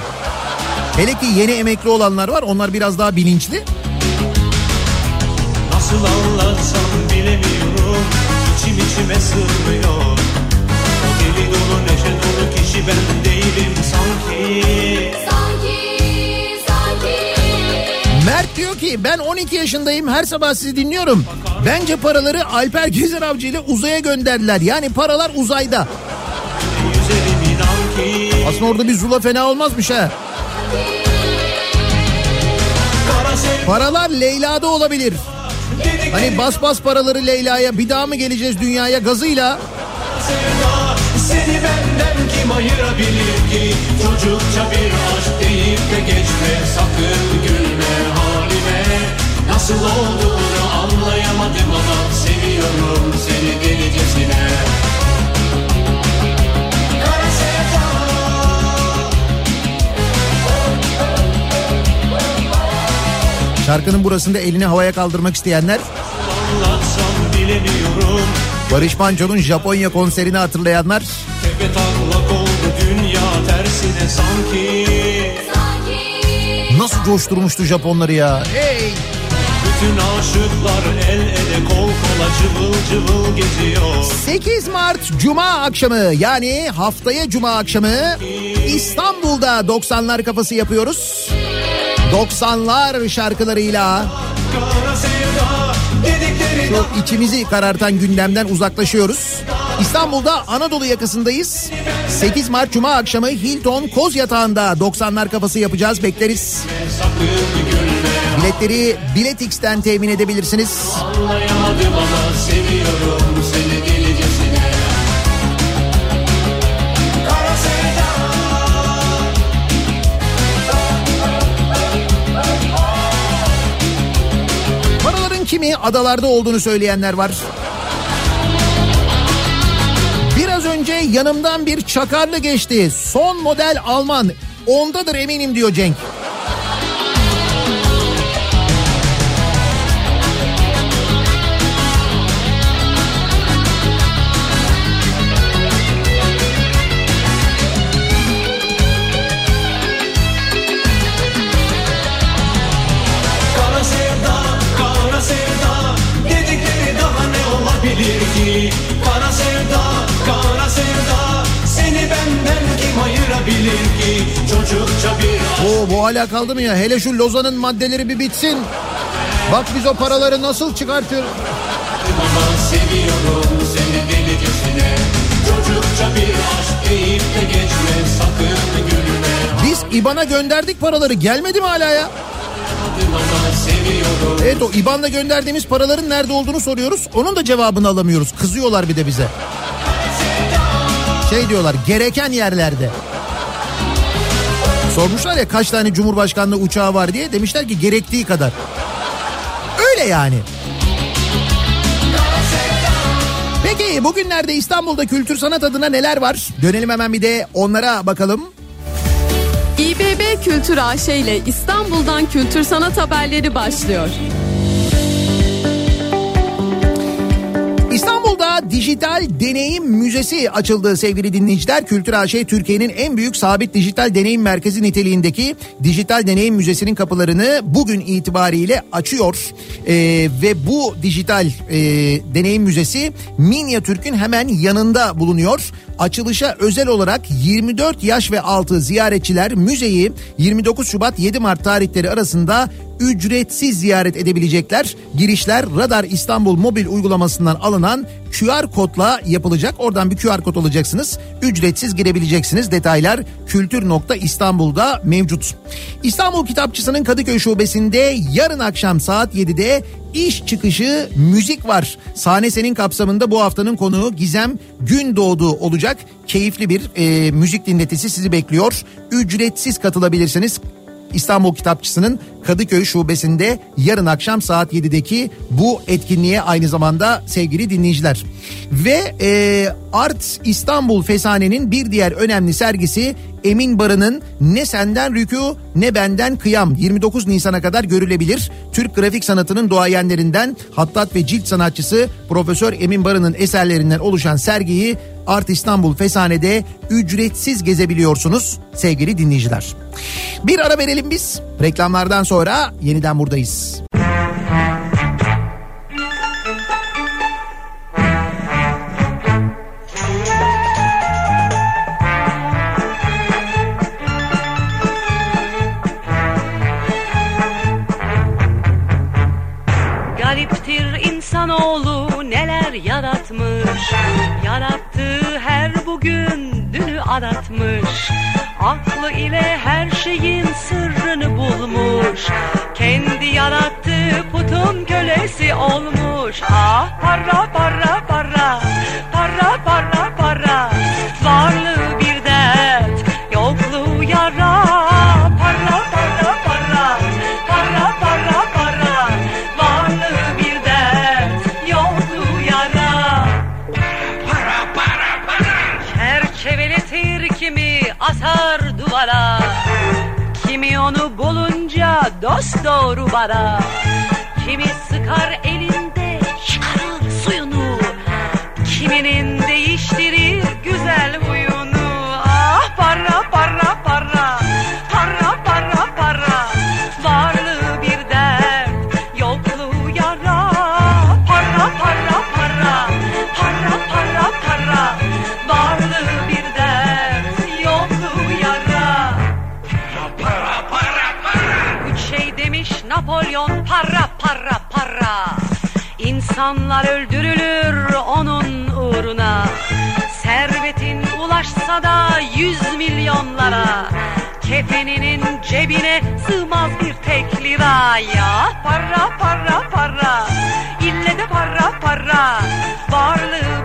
Hele ki yeni emekli olanlar var onlar biraz daha bilinçli. Nasıl anlatsam bilemiyorum İçim içime sığmıyor O deli dolu neşe dolu kişi ben değilim Sanki, diyor ki ben 12 yaşındayım her sabah sizi dinliyorum. Bence paraları Alper Gezer Avcı ile uzaya gönderdiler. Yani paralar uzayda. Aslında orada bir zula fena olmazmış ha. Paralar Leyla'da olabilir. Hani bas bas paraları Leyla'ya bir daha mı geleceğiz dünyaya gazıyla? Seni benden kim ayırabilir ki Çocukça bir aşk deyip de geçme Sakın gülme Nasıl olduğunu anlayamadım ama Seviyorum seni delicesine. Şarkının burasında elini havaya kaldırmak isteyenler Barış Manço'nun Japonya konserini hatırlayanlar. Tepe taklak oldu dünya tersine sanki. Nasıl coşturmuştu Japonları ya. Hey! Bütün aşıklar el ele kol kola cıvıl cıvıl geziyor 8 Mart Cuma akşamı yani haftaya Cuma akşamı İstanbul'da 90'lar kafası yapıyoruz. 90'lar şarkılarıyla Şu içimizi karartan gündemden uzaklaşıyoruz. İstanbul'da Anadolu yakasındayız. 8 Mart Cuma akşamı Hilton Koz Yatağı'nda 90'lar kafası yapacağız bekleriz. Biletleri Biletix'ten temin edebilirsiniz. Anlayamadım ama seviyorum seni delicesine Kara sevda Paraların kimi adalarda olduğunu söyleyenler var. Biraz önce yanımdan bir çakarlı geçti. Son model Alman. Ondadır eminim diyor Cenk. Kara sevda, kara sevda Seni benden kim ayırabilir ki Çocukça bir Oo bu hala kaldı mı ya? Hele şu Lozan'ın maddeleri bir bitsin. Bak biz o paraları nasıl çıkartıyoruz. ama seviyorum seni delicesine Çocukça bir aşk deyip de geçme sakın gülme Biz İBAN'a gönderdik paraları gelmedi mi hala ya? Ama Evet o İBAN'da gönderdiğimiz paraların nerede olduğunu soruyoruz. Onun da cevabını alamıyoruz. Kızıyorlar bir de bize. Şey diyorlar gereken yerlerde. Sormuşlar ya kaç tane Cumhurbaşkanlığı uçağı var diye. Demişler ki gerektiği kadar. Öyle yani. Peki bugünlerde İstanbul'da kültür sanat adına neler var? Dönelim hemen bir de onlara bakalım. İBB Kültür AŞ ile İstanbul'dan kültür sanat haberleri başlıyor. İstanbul'da Dijital Deneyim Müzesi açıldı sevgili dinleyiciler. Kültür AŞ Türkiye'nin en büyük sabit dijital deneyim merkezi niteliğindeki Dijital Deneyim Müzesi'nin kapılarını bugün itibariyle açıyor. Ee, ve bu dijital e, deneyim müzesi Minyatürk'ün hemen yanında bulunuyor. Açılışa özel olarak 24 yaş ve altı ziyaretçiler müzeyi 29 Şubat 7 Mart tarihleri arasında ücretsiz ziyaret edebilecekler. Girişler Radar İstanbul mobil uygulamasından alınan QR kodla yapılacak. Oradan bir QR kod alacaksınız. Ücretsiz girebileceksiniz. Detaylar kültür.istanbul'da mevcut. İstanbul Kitapçısı'nın Kadıköy Şubesi'nde yarın akşam saat 7'de iş çıkışı müzik var. Sahne senin kapsamında bu haftanın konuğu Gizem Gündoğdu olacak. Keyifli bir e, müzik dinletisi sizi bekliyor. Ücretsiz katılabilirsiniz. İstanbul Kitapçısı'nın Kadıköy Şubesi'nde yarın akşam saat 7'deki bu etkinliğe aynı zamanda sevgili dinleyiciler. Ve e, Art İstanbul Fesane'nin bir diğer önemli sergisi Emin Barı'nın Ne Senden Rükû Ne Benden Kıyam 29 Nisan'a kadar görülebilir. Türk grafik sanatının doğayenlerinden hattat ve cilt sanatçısı Profesör Emin Barı'nın eserlerinden oluşan sergiyi Art İstanbul Fesane'de ücretsiz gezebiliyorsunuz sevgili dinleyiciler. Bir ara verelim biz. Reklamlardan sonra yeniden buradayız. Yaratmış Yarattığı her bugün dünü aratmış Aklı ile her şeyin sırrını bulmuş. Kendi yarattığı putun kölesi olmuş. Ah para para para. Para para duvara. Kimi onu bulunca dost doğru bara. Kimi sıkar elinde çıkarır suyunu. Kiminin İnsanlar öldürülür onun uğruna. Servetin ulaşsa da yüz milyonlara. Kefeninin cebine sığmaz bir tek lira. Ya para para para. İlle de para para. Varlığı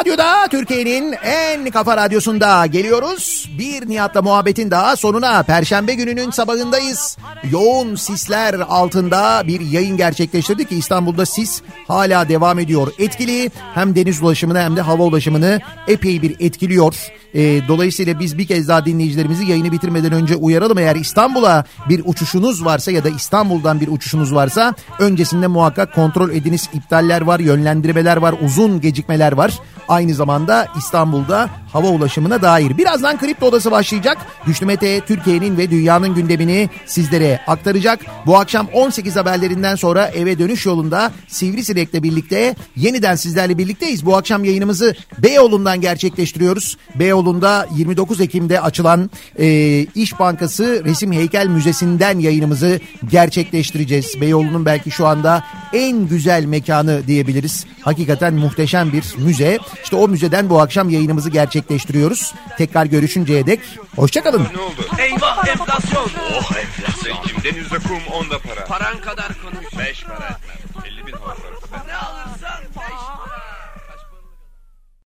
Radyo'da Türkiye'nin en kafa radyosunda geliyoruz. Bir Nihat'la muhabbetin daha sonuna Perşembe gününün sabahındayız. Yoğun sisler altında bir yayın gerçekleştirdik ki İstanbul'da sis hala devam ediyor. Etkili hem deniz ulaşımını hem de hava ulaşımını epey bir etkiliyor. Ee, dolayısıyla biz bir kez daha dinleyicilerimizi yayını bitirmeden önce uyaralım. Eğer İstanbul'a bir uçuşunuz varsa ya da İstanbul'dan bir uçuşunuz varsa öncesinde muhakkak kontrol ediniz. İptaller var, yönlendirmeler var, uzun gecikmeler var. Aynı zamanda İstanbul'da hava ulaşımına dair. Birazdan Kripto Odası başlayacak. Güçlü Mete Türkiye'nin ve dünyanın gündemini sizlere aktaracak. Bu akşam 18 haberlerinden sonra eve dönüş yolunda Sivrisinek'le birlikte yeniden sizlerle birlikteyiz. Bu akşam yayınımızı Beyoğlu'ndan gerçekleştiriyoruz. Beyoğlu'nda 29 Ekim'de açılan e, İş Bankası Resim Heykel Müzesi'nden yayınımızı gerçekleştireceğiz. Beyoğlu'nun belki şu anda en güzel mekanı diyebiliriz. Hakikaten muhteşem bir müze. İşte o müzeden bu akşam yayınımızı gerçekleştiriyoruz. Tekrar görüşünceye dek hoşçakalın. Ne oldu? Eyvah enflasyon. Oh enflasyon. Kimden yüzde kum onda para. Paran kadar konuş. Beş para